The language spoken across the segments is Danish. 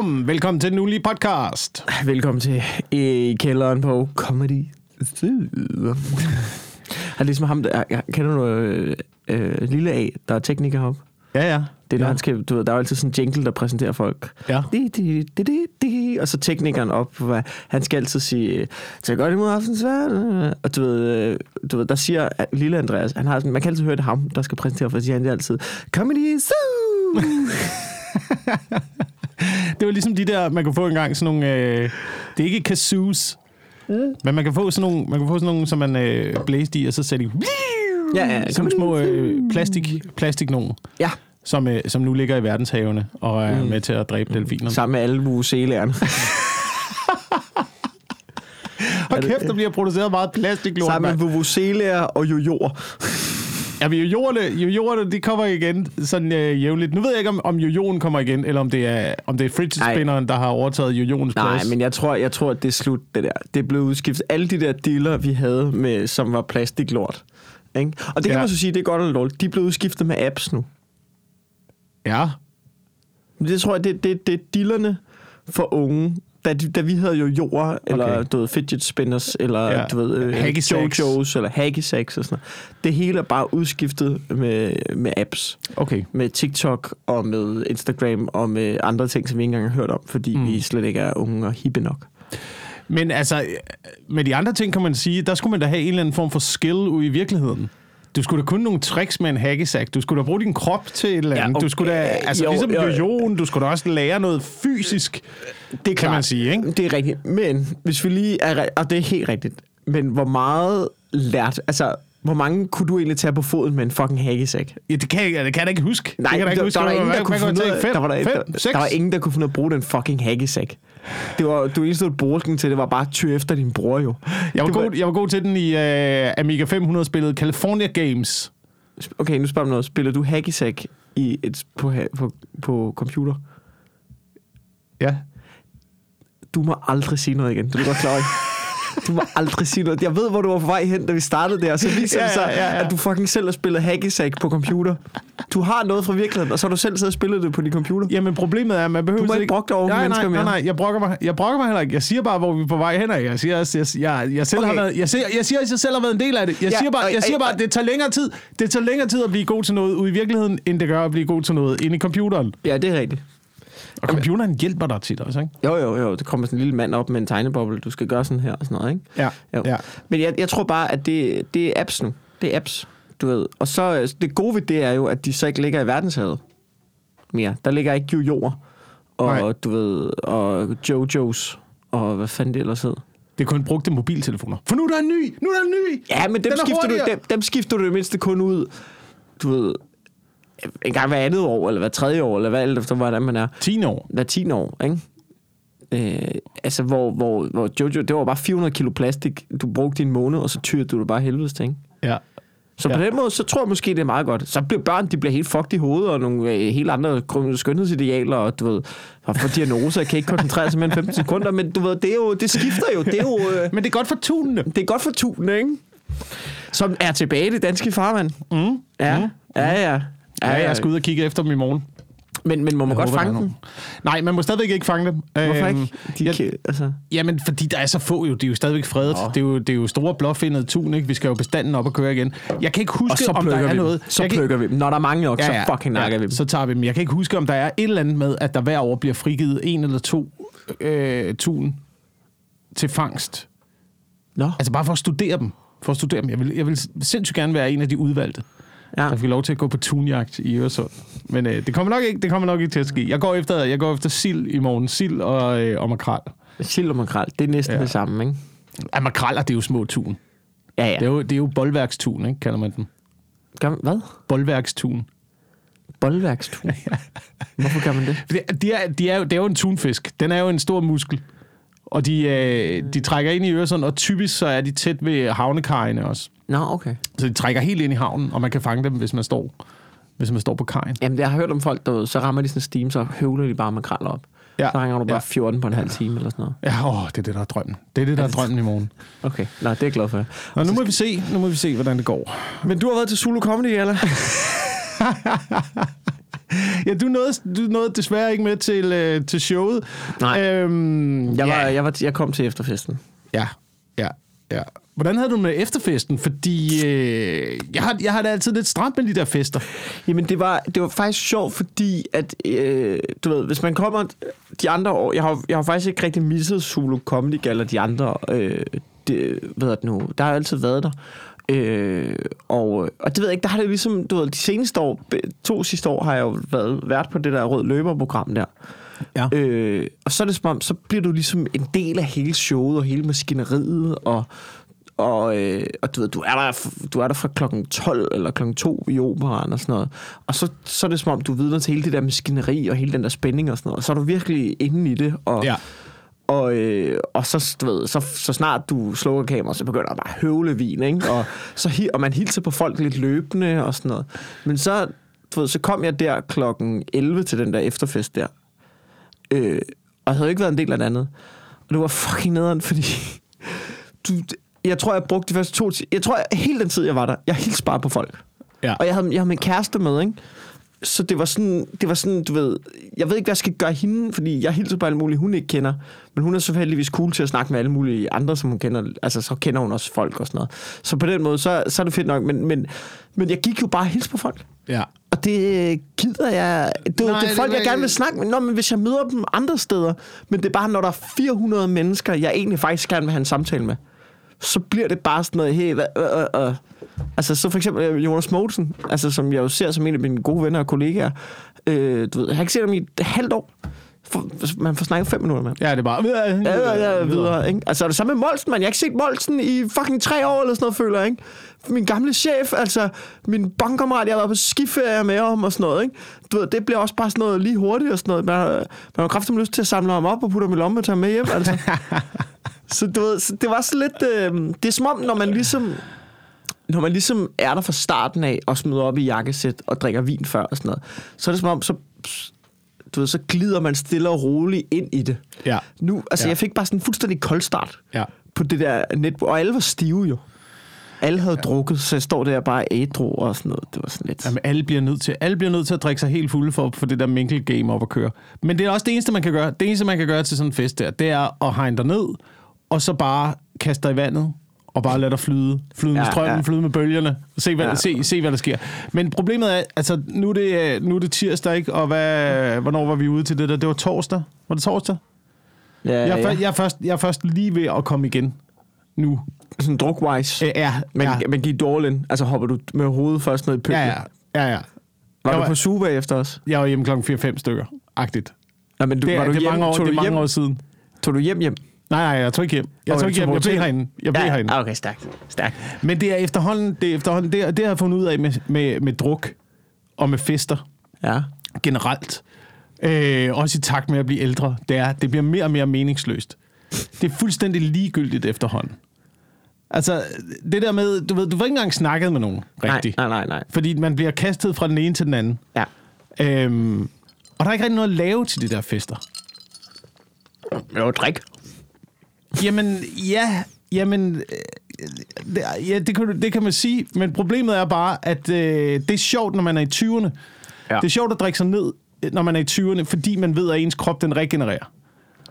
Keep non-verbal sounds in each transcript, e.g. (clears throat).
Bum! Velkommen til den ugenlige podcast. Velkommen til i kælderen på Comedy Zoo. (laughs) Er ligesom ham, der, kender du øh, øh, Lille A, der er tekniker heroppe? Ja, ja. Det er, når ja. han skal, du ved, der er jo altid sådan en jingle, der præsenterer folk. Ja. Di, di, di, di, di, og så teknikeren op, hvad, han skal altid sige, tag godt imod aftens vejr. Og du ved, øh, du ved, der siger lille Andreas, han har sådan, man kan altid høre det ham, der skal præsentere, for siger han det altid, Comedy Zoo! (laughs) (laughs) Det var ligesom de der, man kunne få engang sådan nogle... Øh, det er ikke kazoos, mm. men man kan få sådan nogle, man kan få sådan nogle som man øh, blæste i, og så sætter de... ja, ja, Sådan små øh, plastik, plastik nogen, ja, som, øh, som nu ligger i verdenshavene og er mm. med til at dræbe delfinerne. sammen med alle vuvuzelærerne. (laughs) (laughs) Og kæft, der bliver produceret meget plastiklort. sammen med vuvuzelærer og jojoer. Ja, men jojoerne, jojoerne, de kommer igen sådan øh, jævnligt. Nu ved jeg ikke, om, om jojoen kommer igen, eller om det er, om det er fidget-spinneren, der har overtaget jojoens Nej, plads. men jeg tror, jeg tror, at det er slut, det der. Det blev udskiftet. Alle de der diller, vi havde, med, som var plastiklort. Ikke? Og det kan Ja. man så sige, det er godt eller dårligt. De er blevet udskiftet med apps nu. Ja, Men Det tror jeg, det, det, det er dillerne for unge. Da, da vi havde jo jord, eller Okay. du ved, fidget spinners, eller Ja. du ved, øh, sacks. Jojos, eller hacky sacks og sådan noget. Det hele er bare udskiftet med, med apps. okay. Med TikTok og med Instagram og med andre ting, som vi ikke engang har hørt om, fordi Mm. mm. vi slet ikke er unge og hippe nok. Men altså, med de andre ting kan man sige, der skulle man da have en eller anden form for skill ude i virkeligheden. Du skulle da kun nogle tricks med en hackesack. Du skulle da bruge din krop til et eller Ja, andet. Du okay. skulle da, altså Jo, ligesom jo. jojoen, du skulle da også lære noget fysisk, Det kan man sige, ikke? Det er rigtigt. Men hvis vi lige er, og det er helt rigtigt, men hvor meget lært, altså hvor mange kunne du egentlig tage på foden med en fucking hackesæk? Ja, det kan jeg, det kan jeg da ikke huske. Nej, det kan da ikke der, huske. der, var ingen, der kunne finde Fem? der, var der, Fem? der, der var ingen, der kunne finde at bruge den fucking hackesæk. Det var, du eneste, du brugte til, det var bare at efter din bror jo. Jeg var, Det god, jeg var god til den i uh, Amiga 500-spillet California Games. Okay, nu spørger jeg noget. Spiller du hackesæk i et, på, på, på computer? Ja. Du må aldrig sige noget igen. Du er godt klar? (laughs) Du må aldrig sige noget. Jeg ved, hvor du var på vej hen, da vi startede der. Så viser Ja, det sig, ja, ja, ja. at du fucking selv har spillet hackesæk på computer. Du har noget fra virkeligheden, og så har du selv siddet og spillet det på din computer. Jamen, problemet er, at man behøver Du må ikke brokke dig over nej, nej, mennesker nej, mere. nej, jeg brokker, mig, jeg brokker mig heller ikke. Jeg siger bare, hvor vi er på vej hen. Jeg siger, også, jeg, jeg, jeg, selv Okay. har været, jeg, siger, jeg siger, jeg selv har været en del af det. Jeg Ja, siger bare, og- jeg siger og- bare at det tager længere tid. Det tager længere tid at blive god til noget ude i virkeligheden, end det gør at blive god til noget inde i computeren. Ja, det er rigtigt. Og computeren hjælper dig tit også, ikke? Jo, jo, jo. Det kommer sådan en lille mand op med en tegneboble. Du skal gøre sådan her og sådan noget, ikke? Ja. Jo. ja. Men jeg, jeg tror bare, at det, det er apps nu. Det er apps, du ved. Og så øh, det gode ved det er jo, at de så ikke ligger i verdenshavet mere. Der ligger ikke jojoer og Nej. du ved, og jojos og hvad fanden det ellers hed. Det er kun brugte mobiltelefoner. For nu er der en ny! Nu er der en ny! Ja, men dem er skifter, du, dem, dem skifter du det mindste kun ud, du ved, en gang hver andet år, eller hver tredje år, eller hvad alt efter, hvordan man er. 10 år. hver 10 år, ikke? Øh, altså, hvor, hvor, hvor Jojo, det var bare 400 kilo plastik, du brugte i en måned, og så tyrede du det bare helvedes ikke? Ja. Så Ja. på den måde, så tror jeg måske, det er meget godt. Så bliver børn, de bliver helt fucked i hovedet, og nogle øh, helt andre skønhedsidealer, og du ved, og for diagnoser, kan ikke koncentrere sig mere end 15 sekunder, men du ved, det, er jo, det skifter jo, det er jo, øh, Men det er godt for tunene. det er godt for tunen, ikke? Som er tilbage i det danske farvand. Mm. Ja, Mm. ja, ja. Ja, jeg skal ud og kigge efter dem i morgen. Men, men må man Jeg godt håber, fange dem? Nej, man må stadigvæk ikke fange dem. Hvorfor Øhm, ikke? De, jeg- kan, altså, Jamen, fordi der er så få jo. Det er jo stadigvæk fredet. Nå. Det er jo, det er jo store blåfindede tun, ikke? Vi skal jo bestanden op og køre igen. Jeg kan ikke huske, om der er vi noget... Så jeg kan, plukker vi dem. Når der er mange nok, så fucking nakker vi dem. Så tager vi dem. Jeg kan ikke huske, om der er et eller andet med, at der hver år bliver frigivet en eller to øh, tun til fangst. Nå, Altså bare for at studere dem. For at studere dem. Jeg vil, jeg vil sindssygt gerne være en af de udvalgte, ja. der fik lov til at gå på tunjagt i Øresund. Men øh, det kommer nok ikke, det kommer nok ikke til at ske. Jeg går efter, jeg går efter sild i morgen. Sild og, øh, og makrel. Sild og makrel, det er næsten Ja. ja. det samme, ikke? Ja, makreller, det er jo små tun. Ja, Det er ja. jo, det er jo boldværkstun, ikke, kalder man den. Gør, hvad? Boldværkstun. Boldværkstun. (laughs) Hvorfor gør man det? Det, de er, de er jo, det er jo en tunfisk. Den er jo en stor muskel. Og de, øh, de trækker ind i Øresund, og typisk så er de tæt ved havnekajene også. Nå, okay. Så de trækker helt ind i havnen, og man kan fange dem, hvis man står, hvis man står på kajen. Jamen, jeg har hørt om folk, der så rammer de sådan en steam, så høvler de bare makreller op. Ja. Så ringer du bare Ja. 14 på en halv time eller sådan noget. Ja, åh, det er det, der er drømmen. Det er det, der er drømmen i morgen. Okay, Nå, det er jeg glad for. Og nu må vi se, nu må vi se, hvordan det går. Men du har været til Zulu Comedy, eller? (laughs) ja, du nåede, du nåede desværre ikke med til, øh, til showet. Nej. Øhm, Jeg, var, ja, jeg, var, jeg kom til efterfesten. ja, ja, ja. Hvordan havde du med efterfesten? Fordi øh, jeg, har, jeg har det altid lidt stramt med de der fester. Jamen, det var, det var faktisk sjovt, fordi at, øh, du ved, hvis man kommer de andre år, jeg har, jeg har faktisk ikke rigtig misset Zulu Comedy Gala de andre, øh, det, hvad er det nu, der har altid været der. Øh, og, og det ved jeg ikke, der har det ligesom, du ved, de seneste år, to sidste år har jeg jo været vært på det der rød løber-program der. Ja. Øh, og så er det som om, så bliver du ligesom en del af hele showet og hele maskineriet, og, og, øh, og du ved, du er, der, du er der fra klokken 12 eller klokken 2 i operaen og sådan noget. Og så, så er det som om, du er vidner til hele det der maskineri og hele den der spænding og sådan noget. Og så er du virkelig inde i det. Og, Ja. og, øh, og så, du ved, så, så snart du slukker kameraet, så begynder der bare at høvle vin, ikke? Og, så, og man hilser på folk lidt løbende og sådan noget. Men så, du ved, så kom jeg der klokken 11 til den der efterfest der. Øh, og jeg havde ikke været en del af det andet. Og det var fucking nederen, fordi... Du, jeg tror, jeg brugte de første to Jeg tror, jeg, hele den tid, jeg var der, jeg hilste bare på folk. Ja. Og jeg havde, jeg havde min kæreste med, ikke? Så det var sådan, det var sådan, du ved, jeg ved ikke, hvad jeg skal gøre hende, fordi jeg hilser på alle mulige, hun ikke kender. Men hun er selvfølgelig cool til at snakke med alle mulige andre, som hun kender. Altså, så kender hun også folk og sådan noget. Så på den måde, så, så er det fedt nok. Men, men, men jeg gik jo bare og hilste på folk. Ja. Og det gider jeg... Det, Nej, det er det folk, var- jeg gerne vil snakke med. Nå, men hvis jeg møder dem andre steder, men det er bare, når der er 400 mennesker, jeg egentlig faktisk gerne vil have en samtale med, så bliver det bare sådan noget, hey, hvad, øh, øh, øh. Altså, så for eksempel øh, Jonas Mogensen, altså, som jeg jo ser som en af mine gode venner og kollegaer. Øh, du ved, jeg har ikke set ham i et halvt år. For, man får snakket fem minutter med. Ja, det er bare... Ja, ja, ja, videre, ikke? Altså, er det samme med Molsen, man. Jeg har ikke set Molsen i fucking tre år eller sådan noget, føler jeg, ikke? Min gamle chef, altså, min bankkammerat, jeg har været på skiferie med ham og sådan noget, ikke? Du ved, det bliver også bare sådan noget lige hurtigt og sådan noget. Man, man har kraftigt lyst til at samle ham op og putte ham i lommen og tage ham med hjem, altså. (laughs) så du ved, så det var så lidt... Øh, det er som om, når man ligesom når man ligesom er der fra starten af og smider op i jakkesæt og drikker vin før og sådan noget, så er det som om, så, du ved, så glider man stille og roligt ind i det. Ja. Nu, altså Ja. jeg fik bare sådan en fuldstændig kold start Ja. på det der net, og alle var stive jo. Alle havde ja. drukket, så jeg står der bare ædru og sådan noget. Det var sådan lidt... Jamen, alle bliver nødt til, alle bliver nødt til at drikke sig helt fulde for at få det der mingle game op at køre. Men det er også det eneste, man kan gøre. Det eneste, man kan gøre til sådan en fest der, det er at hegne dig ned, og så bare kaste dig i vandet, og bare lade dig flyde. Flyde med Ja, strømmen, ja. flyde med bølgerne, se hvad, Ja. se, se, hvad der sker. Men problemet er, altså, nu er det, øh, nu er det tirsdag, ikke? Og hvad, hvornår var vi ude til det der? Det var torsdag. Var det torsdag? ja, Jeg er, ja. jeg, er først, jeg er først lige ved at komme igen nu. Sådan druk-wise. Øh, Ja, Men, ja, men gik du all in? Altså hopper du med hovedet først ned i pølsen? ja, ja, ja, ja. Var Jeg du var- på suge efter os? Jeg var hjemme klokken 4-5 stykker. Agtigt. Ja, men du, Det, var du det er hjem, mange år, tog det du mange hjem, år siden. Tog du hjem hjem? Nej, nej, jeg tog ikke hjem. Jeg tog ikke hjem. Jeg blev herinde. Jeg blev herinde. Ja, okay, stærkt. Stærkt. Men det er efterhånden, det, er efterhånden, det, er- det har jeg fundet ud af med, med, med druk og med fester Ja. generelt. Øh, også i takt med at blive ældre. Det, er, det bliver mere og mere meningsløst. Det er fuldstændig ligegyldigt efterhånden. Altså, det der med, du ved, du får ikke engang snakket med nogen, rigtigt. Nej, nej, nej, nej. Fordi man bliver kastet fra den ene til den anden. Ja. Øhm, og der er ikke rigtig noget at lave til de der fester. Jo, drik. Jamen, ja, jamen, øh, det, ja, det, kan, det kan man sige, men problemet er bare, at øh, det er sjovt, når man er i 20'erne. Ja. Det er sjovt at drikke sig ned, når man er i 20'erne, fordi man ved, at ens krop den regenererer.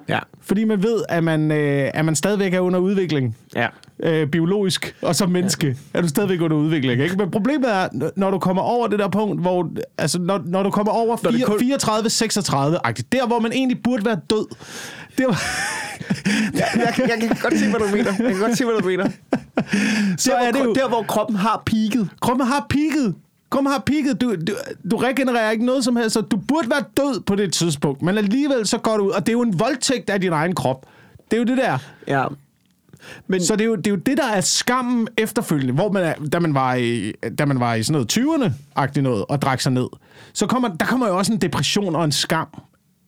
Ja. Fordi man ved, at man, øh, at man stadigvæk er under udvikling. Ja. Øh, biologisk, og som menneske ja. er du stadigvæk under udvikling. Ikke? Men problemet er, når du kommer over det der punkt, hvor, altså når, når du kommer over Når det kun- 34-36-agtigt, der hvor man egentlig burde være død, det var, jeg, jeg, kan- jeg kan godt se, hvad du mener. Jeg kan godt se, hvad du mener. (laughs) så Der, er det hvor, jo... der, hvor kroppen har peaked. Kroppen har peaked. Kroppen har peaked. Du, du, du regenererer ikke noget som helst, så du burde være død på det tidspunkt. Men alligevel så går du ud, og det er jo en voldtægt af din egen krop. Det er jo det der. Ja. Men, Så det er jo det, er jo det der er skammen efterfølgende, hvor man er, da, man var i, da man var i sådan noget 20'erne-agtigt noget, og drak sig ned. Så kommer, der kommer jo også en depression og en skam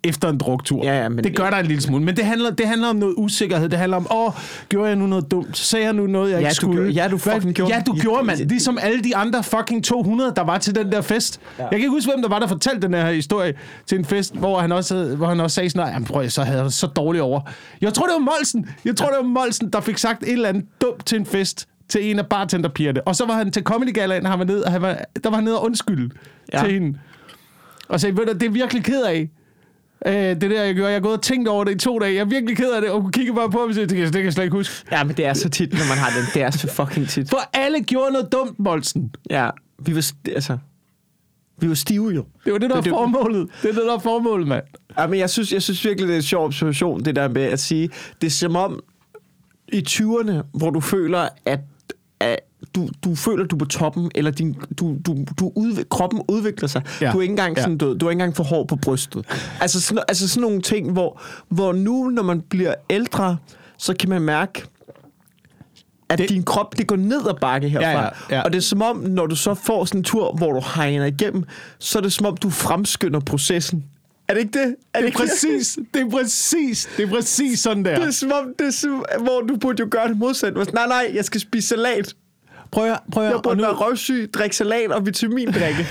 efter en druktur. Ja, ja, men- det gør der en lille smule. Men det handler, det handler om noget usikkerhed. Det handler om, åh, gjorde jeg nu noget dumt? Sagde jeg nu noget, jeg Ja, ikke skulle? gjorde- ja, du Hvad- fucking gjorde- Ja, du gjorde, det- mand. Ligesom alle de andre fucking 200, der var til den der fest. Ja. Jeg kan ikke huske, hvem der var, der fortalte den her historie til en fest, hvor han også, hvor han også sagde sådan jamen prøv, så havde jeg så dårligt over. Jeg tror, det var Molsen. Jeg tror, det var Molsen, der fik sagt et eller andet dumt til en fest til en af bartenderpigerne. Og så var han til Comedy Galaen, han var nede, han var, der var han nede og undskylde ja. Til hende. Og sagde, ved du, det er virkelig ked af. Øh, det der, jeg gjorde. Jeg har gået og tænkt over det i to dage. Jeg er virkelig ked af det. Og hun kigger bare på mig og siger, det kan, det kan jeg slet ikke huske. Ja, men det er så tit, når man har den. Det er så fucking tit. For alle gjorde noget dumt, Bolsen. Ja, vi var, st- altså, vi var stive jo. Det var det, der var formålet. Det er det, der er formålet, mand. Ja, men jeg synes, jeg synes virkelig, det er en sjov observation, det der med at sige, det er som om i 20'erne, hvor du føler, at, at du, du føler, du er på toppen, eller din, du, du, du udv- kroppen udvikler sig. Ja. Ja. Du er ikke engang Ja. sådan død. Du er ikke engang for hård på brystet. Altså sådan, altså sådan nogle ting, hvor, hvor nu, når man bliver ældre, så kan man mærke, at det, din krop, det går ned ad bakke herfra. Ja, ja, ja. Og det er som om, når du så får sådan en tur, hvor du hegner igennem, så er det som om, du fremskynder processen. Er det ikke det? Er Det er ikke præcis, det er præcis, det er præcis sådan der. Det er som om, det er som, hvor du burde jo gøre det modsat. Nej, nej, jeg skal spise salat. Prøv at, prøv at, Jeg burde nu, være røvsyg, drikke salat og vitamindrikke.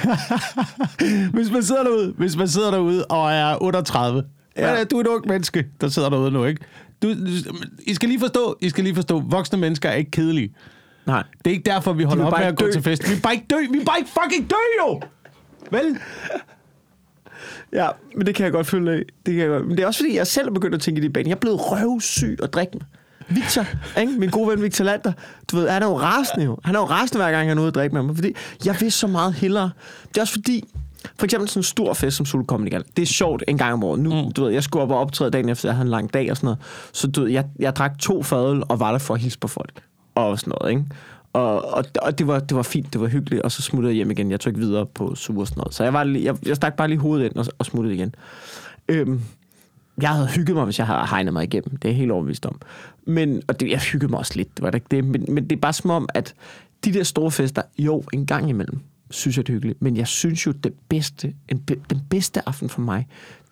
(laughs) hvis man sidder derude, hvis man sidder derude og er 38, ja. Du er et ung menneske, der sidder derude nu, ikke? Du, I skal lige forstå, I skal lige forstå, voksne mennesker er ikke kedelige. nej. Det er ikke derfor, vi holder op med at ikke gå dø. til fest. Vi vil bare ikke dø. Vi vil bare ikke fucking dø, jo! Vel? (laughs) Ja, men det kan jeg godt følge af. Det kan jeg godt. Men det er også fordi, jeg selv er begyndt at tænke i de baner. Jeg er blevet røvsyg og drikke mig. Victor, ikke? min gode ven Victor Lander, du ved, han er jo rasende jo. Han er jo rasende hver gang, han er ude og drikke med mig, fordi jeg vil så meget hellere. Det er også fordi, for eksempel sådan en stor fest som Solo Comedy Gala. Det er sjovt en gang om året. Nu, mm. du ved, jeg skulle op og optræde dagen efter, jeg havde en lang dag og sådan noget. Så du ved, jeg, jeg drak to fadøl og var der for at hilse på folk. Og sådan noget, ikke? Og, og, og det, var, det var fint, det var hyggeligt, og så smuttede jeg hjem igen. Jeg tog ikke videre på suge og sådan noget. Så jeg, var, lige- jeg, jeg stak bare lige hovedet ind og, og smuttede igen. Øhm, jeg havde hygget mig, hvis jeg havde hegnet mig igennem. Det er jeg helt overbevist om. Men, og det, jeg hyggede mig også lidt, det var det ikke det. Men, men det er bare som om, at de der store fester, jo, en gang imellem, synes jeg, det er hyggeligt. Men jeg synes jo, det bedste, en, den bedste aften for mig,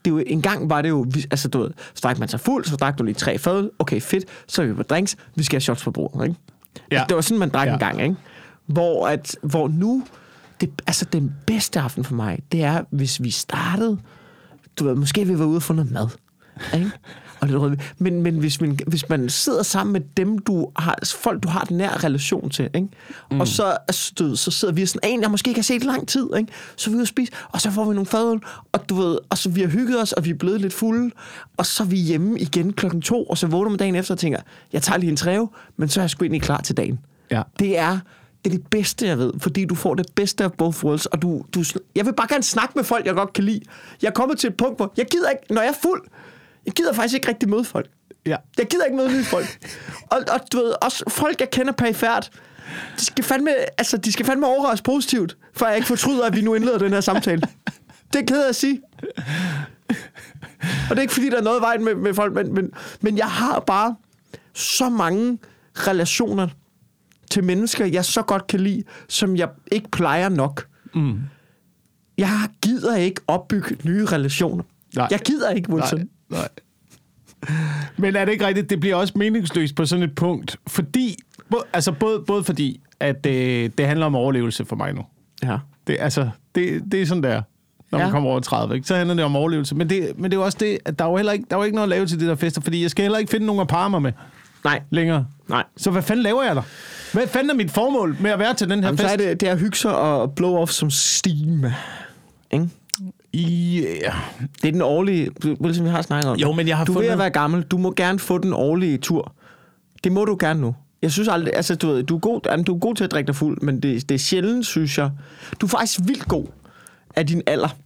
det er jo, en gang var det jo, altså du ved, så drak man sig fuld, så drak du lige tre fad, okay fedt, så er vi på drinks, vi skal have shots på bordet, ikke? Ja. Ja. Det var sådan, man drak ja. en gang, ikke? Hvor, at, hvor nu, det, altså den bedste aften for mig, det er, hvis vi startede, du ved, måske vi var ude og få noget mad, ikke? Og lidt rødvin. men, men hvis, man, hvis man sidder sammen med dem, du har, folk, du har den nær relation til, ikke? Mm. og så, altså, du ved, så sidder vi sådan, en, jeg måske ikke har set i lang tid, ikke? så vi ude at spise, og så får vi nogle fadøl, og du ved, og så vi har hygget os, og vi er blevet lidt fulde, og så er vi hjemme igen klokken to, og så vågner man dagen efter og tænker, jeg tager lige en træve, men så er jeg sgu egentlig klar til dagen. Ja. Det er det er det bedste, jeg ved, fordi du får det bedste af both worlds, og du, du, jeg vil bare gerne snakke med folk, jeg godt kan lide. Jeg er kommet til et punkt, hvor jeg gider ikke, når jeg er fuld, jeg gider faktisk ikke rigtig møde folk. Ja. Jeg gider ikke møde nye folk. Og, og du ved, også folk, jeg kender perifært, de skal fandme, altså, de skal fandme overraske positivt, for jeg ikke fortryder, at vi nu indleder den her samtale. Det er ked af at sige. Og det er ikke, fordi der er noget i vejen med, med folk, men, men, men jeg har bare så mange relationer til mennesker, jeg så godt kan lide, som jeg ikke plejer nok. Mm. Jeg gider ikke opbygge nye relationer. Nej. Jeg gider ikke, Wilson. Nej, nej. Men er det ikke rigtigt, det bliver også meningsløst på sådan et punkt, fordi, altså både, både fordi, at det, det handler om overlevelse for mig nu. Ja. Det, altså, det, det er sådan der, når ja. man kommer over 30, ikke? så handler det om overlevelse. Men det, men det er jo også det, at der er jo heller ikke, der er jo ikke noget at lave til det der fester, fordi jeg skal heller ikke finde nogen at parre mig med Nej. længere. Nej. Så hvad fanden laver jeg der? Hvad fanden er mit formål med at være til den her Jamen, så fest? er det, det er at hygge sig og blow off som steam. Ikke? Yeah. Det er den årlige, Wilson, vi har snakket om. Jo, men jeg har du er ved fundet- at være gammel. Du må gerne få den årlige tur. Det må du gerne nu. Jeg synes aldrig, altså du ved, du er god, du er god til at drikke dig fuld, men det, det er sjældent, synes jeg. Du er faktisk vildt god af din alder. (laughs)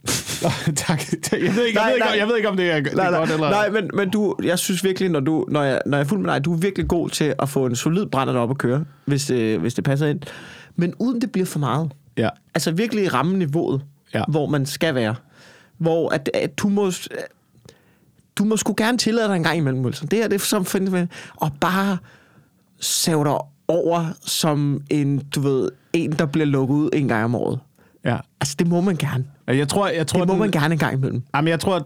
tak. Jeg ved, ikke, jeg, Nej, ved ikke, om- jeg ved ikke, om det er, det er nej, nej, godt eller... nej, men, men du, jeg synes virkelig, når, du, når, jeg, når jeg er fuld med dig, du er virkelig god til at få en solid brænder op at køre, hvis det, hvis det passer ind. Men uden det bliver for meget. Ja. Altså virkelig ramme niveauet, Ja. ja. hvor man skal være. Hvor at, at du må... Du må sgu gerne tillade dig en gang imellem, Wilson. Det her, det er som finder Og bare save dig over som en, du ved, en, der bliver lukket ud en gang om året. ja. Altså, det må man gerne. Jeg tror, jeg tror Det må den- man gerne en gang imellem. Jamen, jeg tror, at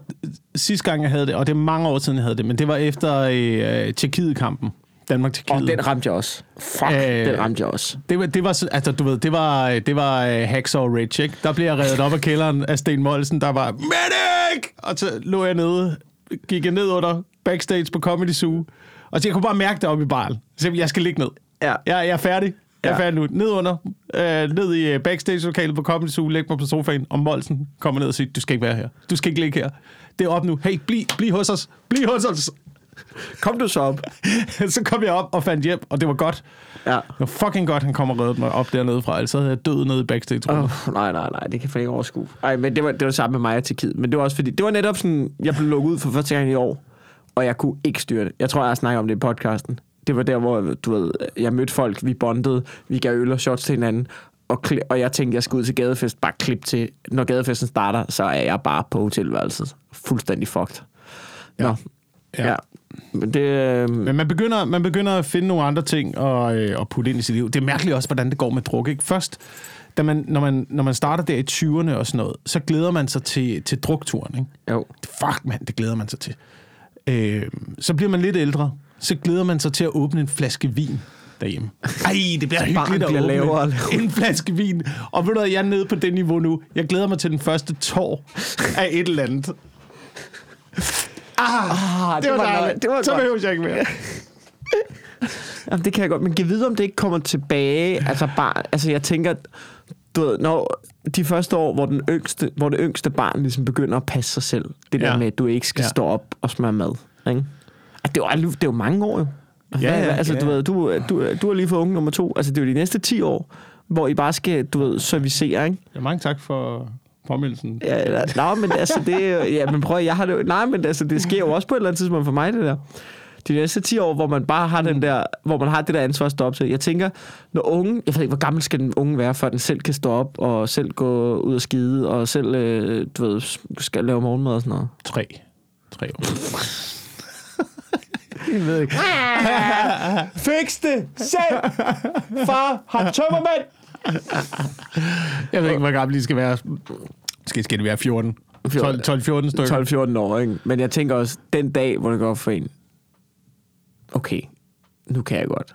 sidste gang, jeg havde det, og det er mange år siden, jeg havde det, men det var efter øh, Tjekkiet-kampen. Danmark-Tjekkiet. Og den ramte jeg også. Fuck, Øh, øh, den ramte jeg også. Det var, det var, så- altså, du ved, det var, det var uh, Hacksaw Ridge, ikke? Der blev jeg reddet op af kælderen af Sten Molsen, der var, Medic! Og så lå jeg nede, gik jeg ned under backstage på Comedy Zoo, og så jeg kunne bare mærke det op i baren. Så jeg, skal ligge ned. Ja. Jeg, jeg er færdig. Jeg Ja. fandt ud. Ned under, øh, ned i øh, backstage-lokalet på Comedy Zoo, læg mig på sofaen, og Molsen kommer ned og siger, du skal ikke være her. Du skal ikke ligge her. Det er op nu. Hey, bliv, bliv hos os. Bliv hos os. Kom du så op? (laughs) så kom jeg op og fandt hjem, og det var godt. Ja. Det var fucking godt, han kom og reddede mig op dernede fra, ellers så havde jeg død nede i backstage. Oh. oh, nej, nej, nej, det kan jeg ikke overskue. Ej, men det var, det var sammen med mig og Tyrkiet. Men det var også fordi, det var netop sådan, jeg blev lukket ud for første gang i år, og jeg kunne ikke styre det. Jeg tror, jeg har snakket om det i podcasten. Det var der, hvor du ved, jeg mødte folk, vi bondede, vi gav øl og shots til hinanden, og, og jeg tænkte, jeg skulle ud til gadefest, bare klip til, når gadefesten starter, så er jeg bare på hotelværelset. Fuldstændig fucked. Nå, Ja. ja. Men det, øh, Men man begynder, man begynder at finde nogle andre ting og, øh, at putte ind i sit liv. Det er mærkeligt også, hvordan det går med druk. Ikke? Først, da man, når, man, når man starter der i 20'erne og sådan noget, så glæder man sig til, til drukturen. Ikke? jo. Fuck, mand, det glæder man sig til. Øh, så bliver man lidt ældre, så glæder man sig til at åbne en flaske vin derhjemme. Ej, det bliver (laughs) hyggeligt at bliver åbne lavere og lavere. en flaske vin. Og ved du hvad, jeg er nede på det niveau nu. Jeg glæder mig til den første tår af et eller andet. Ah, Ah, det, var, nøj- dejligt. Det var så behøver jeg ikke mere. (laughs) Jamen, det kan jeg godt, men kan vide, om det ikke kommer tilbage. Altså, bare, altså jeg tænker, du ved, når de første år, hvor, den yngste, hvor det yngste barn ligesom begynder at passe sig selv, det der Ja. med, at du ikke skal Ja. stå op og smøre mad. Ikke? Altså, det, er jo, det er jo mange år jo. Altså, Ja, ja, altså, ja. du, ved, du, du, du har lige fået unge nummer to. Altså, det er jo de næste 10 år, hvor I bare skal, du ved, servicere, ikke? Ja, mange tak for påmeldelsen. Ja, eller, nej, men altså, det er ja, men prøv, jeg har det nej, men altså, det sker jo også på et eller andet tidspunkt for mig, det der. De næste 10 år, hvor man bare har den der, hvor man har det der ansvar at stå op til. Jeg tænker, når unge, jeg ved ikke, hvor gammel skal den unge være, før den selv kan stå op og selv gå ud og skide, og selv, øh, du ved, skal lave morgenmad og sådan noget. Tre. Tre år. jeg ved ikke. (laughs) Fix det selv! Far har tømmermænd! Jeg ved ikke, hvor gammel de skal være. Skal, skal de være 14? 12-14 stykker? 12-14 år, ikke? Men jeg tænker også, den dag, hvor det går for en, okay, nu kan jeg godt.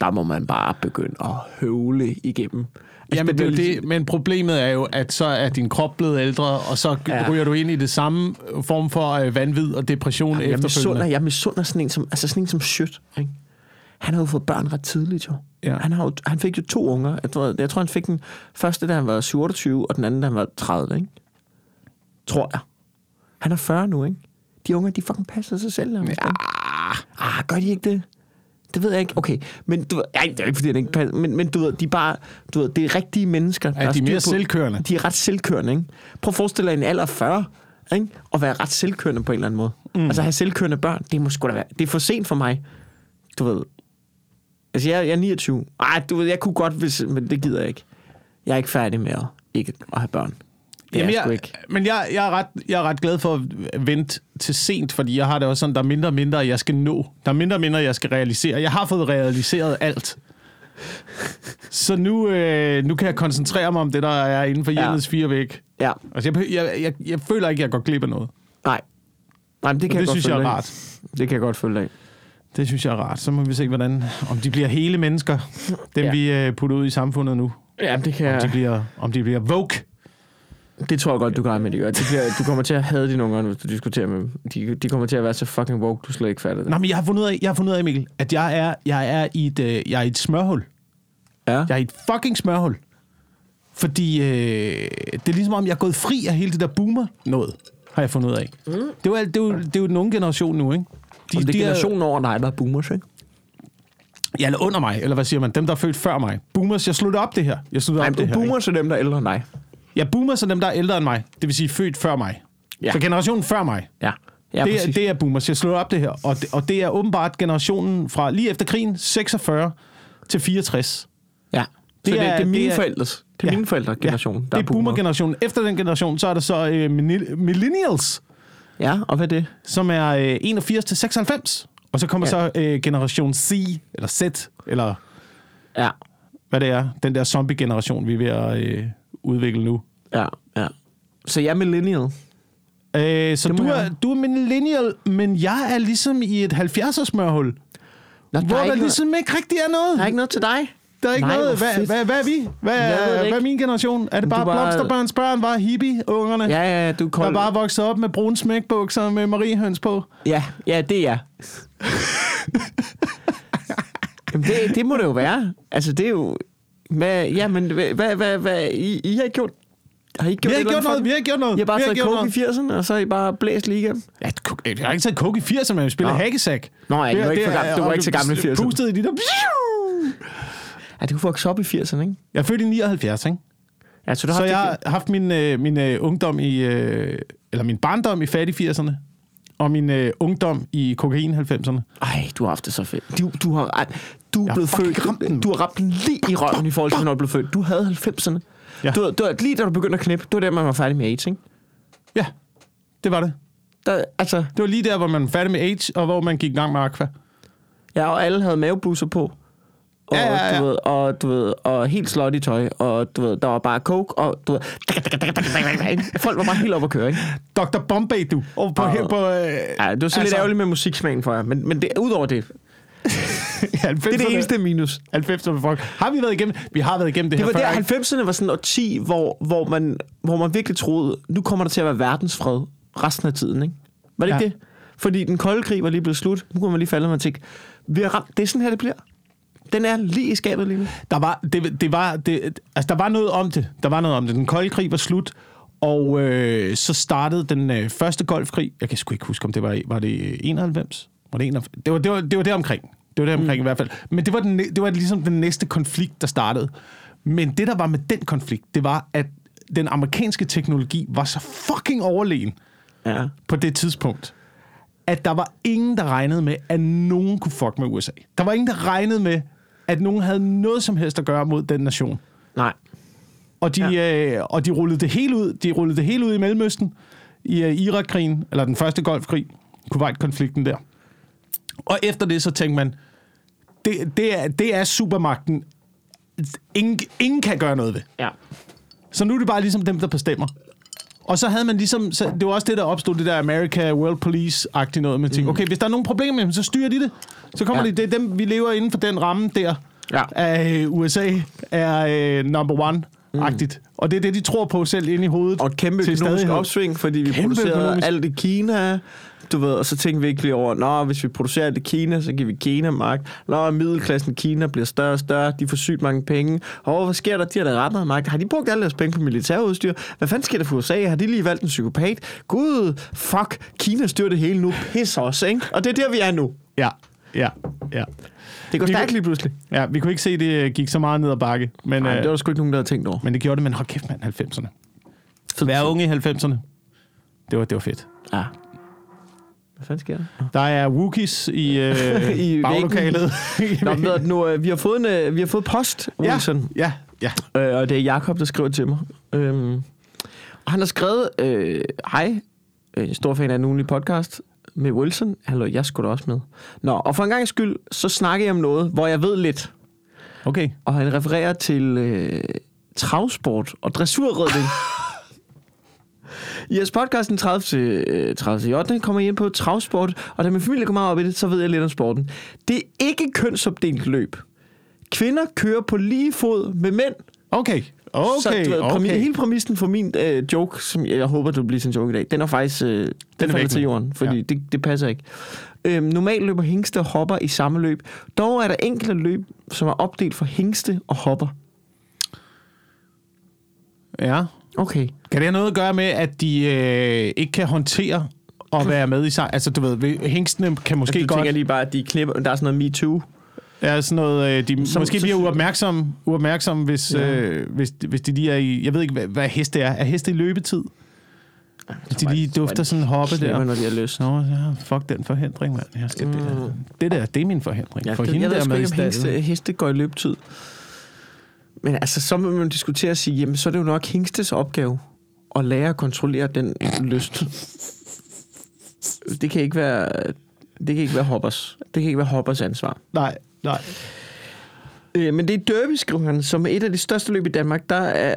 Der må man bare begynde at høvle igennem. Altså, Jamen, det er det. Men problemet er jo, at så er din krop blevet ældre, og så ja. Ryger du ind i det samme form for øh, vanvid og depression Jeg misunder, jeg misunder sådan en som, altså sådan en som Schødt, ikke? Han har jo fået børn ret tidligt, jo. Ja. Han, har jo, han fik jo to unger. Jeg tror, jeg tror, han fik den første, da han var 27, og den anden, da han var 30, ikke? Tror jeg. Han er 40 nu, ikke? De unger, de fucking passer sig selv. Ja. Ah, gør de ikke det? Det ved jeg ikke. Okay, men du ved, ej, det er ikke, fordi han ikke passer, men, men du ved, de er bare, du ved, det er rigtige mennesker. der de er mere selvkørende? De er ret selvkørende, ikke? Prøv at forestille dig en alder af 40, ikke? Og være ret selvkørende på en eller anden måde. Mm. Altså have selvkørende børn, det må sgu da være, det er for sent for mig. Du ved, altså jeg, jeg er 29. Ej, du ved, jeg kunne godt, hvis, men det gider jeg ikke. Jeg er ikke færdig med at ikke at have børn. Det Jamen, er jeg ikke. men jeg, jeg, er ret, jeg er ret glad for at vente til sent, fordi jeg har det også sådan, der er mindre og mindre, jeg skal nå. Der er mindre og mindre, jeg skal realisere. Jeg har fået realiseret alt. Så nu, øh, nu kan jeg koncentrere mig om det, der er inden for Ja. hjemmets fire væg. Ja, Altså, jeg, jeg, jeg, jeg føler ikke, jeg går glip af noget. nej. Nej, men det kan jeg det godt synes jeg er rart. Det kan jeg godt følge af. Det synes jeg er rart. Så må vi se, hvordan, om de bliver hele mennesker, dem Ja. vi øh, putter ud i samfundet nu. Ja, det kan Om de bliver, om de bliver woke. Det tror jeg godt, du kan med, de gør. Det bliver, du kommer til at have dine unger, hvis du diskuterer med dem. De, de kommer til at være så fucking woke, du slet ikke fatter det. Nå, men jeg har fundet ud af, jeg har fundet ud af Mikkel, at jeg er, jeg er, i, et, øh, jeg er i et smørhul. Ja. Jeg er i et fucking smørhul. Fordi øh, det er ligesom om, jeg er gået fri af hele det der boomer noget, har jeg fundet ud af. Mm. Det, er jo, det, er jo, det er jo den unge generation nu, ikke? De, det er generationen over dig, der er boomers, ikke? Ja, eller under mig, eller hvad siger man? Dem, der er født før mig. Boomers, jeg slutter op det her. Jeg slutter Nej, op det her. boomers er dem, der er ældre end dig. Ikke? Ja, boomers er dem, der er ældre end mig. Det vil sige født før mig. Ja. Så generationen før mig. Ja, ja det, er, det er boomers. Jeg slutter op det her. Og det, og det er åbenbart generationen fra lige efter krigen, 46 til 64. ja. Så Det det, er- er, det er mine det er- forældres. Det er Ja. mine forældre generation, Ja, det er boomer-generationen. Efter den generation, så er der så øh, millenni- millennials, Ja, og hvad er det? som er øh, 81 til 96. Og så kommer ja. Så øh, generation C, eller Z, eller Ja, hvad det er. Den der zombie-generation, vi er ved at øh, udvikle nu. ja, ja. Så jeg er millennial. Øh, så du er, jeg. du er millennial, men jeg er ligesom i et 70'er smørhul, Nå, hvor der, ikke ligesom ikke rigtig er noget, der er ikke noget til dig. Der er ikke Nej, noget. Hvad, fedt. hvad, hvad er vi? Hvad, det hvad er min generation? Er det bare, bare blomsterbørns børn, bare hippie-ungerne? Ja, ja, du Der kold. er bare vokset op med brune smækbukser med mariehøns på. Ja, ja, det er jeg. (laughs) Jamen, det, det må det jo være. Altså, det er jo... Hvad, ja, men hvad, hvad, hvad, hvad I, I har ikke gjort... Har I ikke Vi gjort, har gjort noget, vi har gjort noget. det? I har bare taget gjort coke i 80'erne, og så har I bare blæst lige igennem? Ja, jeg har ikke taget coke i 80'erne, men vi spiller Nå. hackesack. Nå, ja, du var ikke for gammel- du var ikke så gammel i 80'erne. Pustede i de der... Ja, det kunne vokse op i 80'erne, ikke? Jeg er født i 79, ikke? Ja, så du har Så haft jeg det- har haft min, øh, min øh, ungdom i... Øh, eller min barndom i fattig 80'erne. Og min øh, ungdom i kokain 90'erne. Ej, du har haft det så fedt. Du, du har, ej, du er blevet født, ramt den. du har ramt lige i røven i forhold til, når du blev født. Du havde 90'erne. Ja. Du, du, lige da du begyndte at knippe, det var der, man var færdig med AIDS, ikke? Ja, det var det. Der, altså, Det var lige der, hvor man var færdig med AIDS, og hvor man gik i gang med Aqua. ja, og alle havde maveblusser på. Og, Ja, ja, ja. Du ved, og, du ved, og helt slot i tøj, og du ved, der var bare coke, og du ved, folk var bare helt oppe at køre, ikke? Dr. Bombay, du. Og på, Og- her på øh, Ja, det var så altså, lidt ærgerligt med musiksmagen for jer, men, men det, udover det, (laughs) det er det eneste minus. 90'erne folk. Har vi været igennem? Vi har været igennem det, Det her var før. der, ikke? 90'erne var sådan et årti, hvor, hvor, man, hvor man virkelig troede, nu kommer der til at være verdensfred resten af tiden, ikke? Var det Ja. ikke det? Fordi den kolde krig var lige blevet slut. Nu kunne man lige falde, og man tænkte, vi har ramt, det er sådan her, det bliver. Den er lige i skabet lige nu. Der var, det, det var, det, altså, der var noget om det. Der var noget om det. Den kolde krig var slut, og øh, så startede den øh, første golfkrig. Jeg kan sgu ikke huske, om det var, var det 91? Var det, 91? det var det var det var der omkring. Det var der omkring mm. i hvert fald. Men det var, den, det var ligesom den næste konflikt, der startede. Men det, der var med den konflikt, det var, at den amerikanske teknologi var så fucking overlegen Ja. på det tidspunkt, at der var ingen, der regnede med, at nogen kunne fuck med USA. Der var ingen, der regnede med, at nogen havde noget som helst at gøre mod den nation. Nej. Og de, ja. øh, og de rullede det hele ud. De rullede det hele ud i Mellemøsten, i øh, Irak-krigen, eller den første golfkrig, Kuwait-konflikten der. Og efter det, så tænkte man, det, det, er, det er supermagten. Ingen, ingen kan gøre noget ved. Ja. Så nu er det bare ligesom dem, der bestemmer. Og så havde man ligesom, så det var også det, der opstod, det der America World Police-agtigt noget. Man tænkte, okay, hvis der er nogen problemer, jamen, så styrer de det. Så kommer Ja. ja. det, er dem, vi lever inden for den ramme der. Ja. Af øh, USA er øh, number one-agtigt. Mm. Og det er det, de tror på selv inde i hovedet. Og kæmpe til økonomisk opsving, fordi vi Kæmpe producerede økonomisk. alt i Kina. Du ved, og så tænkte vi ikke lige over, nå, hvis vi producerer alt i Kina, så giver vi Kina magt. Nå, middelklassen i Kina bliver større og større, de får sygt mange penge. Og hvad sker der? De har da ret meget magt. Har de brugt alle deres penge på militærudstyr? Hvad fanden sker der for USA? Har de lige valgt en psykopat? Gud, fuck, Kina styrer det hele nu. Pis os, ikke? Og det er der, vi er nu. Ja, ja, ja. Det går stærkt lige pludselig. Ja, vi kunne ikke se, at det gik så meget ned ad bakke. Men, Nej, øh, det var sgu ikke nogen, der havde tænkt over. men det gjorde det, men hold kæft, mand, 90'erne. Fed Vær unge i 90'erne. Det var, det var fedt. Ja. Hvad fanden sker der? Der er Wookies i, øh, (laughs) I baglokalet. Nå, ved du, nu, øh, vi, har fået en, øh, vi har fået post, ja, Wilson. ja, ja. Øh, og det er Jakob der skriver til mig. Øhm, og han har skrevet, øh, hej, øh, stor fan af en ugenlig podcast med Wilson. Hallo, jeg skulle da også med. Nå, og for en gang skyld, så snakker jeg om noget, hvor jeg ved lidt. Okay. Og han refererer til øh, travsport og dressurridning. (laughs) I jeres podcast den 30. til, øh, 30. til 8. kommer I ind på travsport, og da min familie meget op i det, så ved jeg lidt om sporten. Det er ikke kønsopdelt løb. Kvinder kører på lige fod med mænd. Okay. Okay, så, du ved, præmi- okay. hele præmissen for min øh, joke, som jeg håber, du bliver en joke i dag, den er faktisk øh, den, den er falder til jorden, fordi ja. det, det passer ikke. Øhm, normalt løber hængste og hopper i samme løb. Dog er der enkelte løb, som er opdelt for hængste og hopper. Ja. Okay. Kan det have noget at gøre med, at de øh, ikke kan håndtere at være med i sig? Altså, du ved, hængstene kan måske du godt... tænker lige bare, at de knipper, der er sådan noget MeToo. Ja, sådan noget, øh, de Som- måske bliver uopmærksomme, uopmærksomme hvis, Ja. øh, hvis, hvis de lige er i... Jeg ved ikke, hvad, hvad heste er. Er heste i løbetid? Hvis de lige dufter sådan en hoppe der. når de har lyst. Nå, ja, fuck den forhindring, mand. Jeg skal, mm. det, der, det der, det er min forhindring. Ja, For det, hende jeg ved der med i ikke, om hængste, stallen. heste går i løbetid. Men altså, så må man diskutere og sige, jamen så er det jo nok hængstes opgave at lære at kontrollere den lyst. Det kan ikke være, det kan ikke være hoppers. Det kan ikke være hoppers ansvar. Nej, nej. Øh, men det er Derby, skriver han, som er et af de største løb i Danmark. Der er,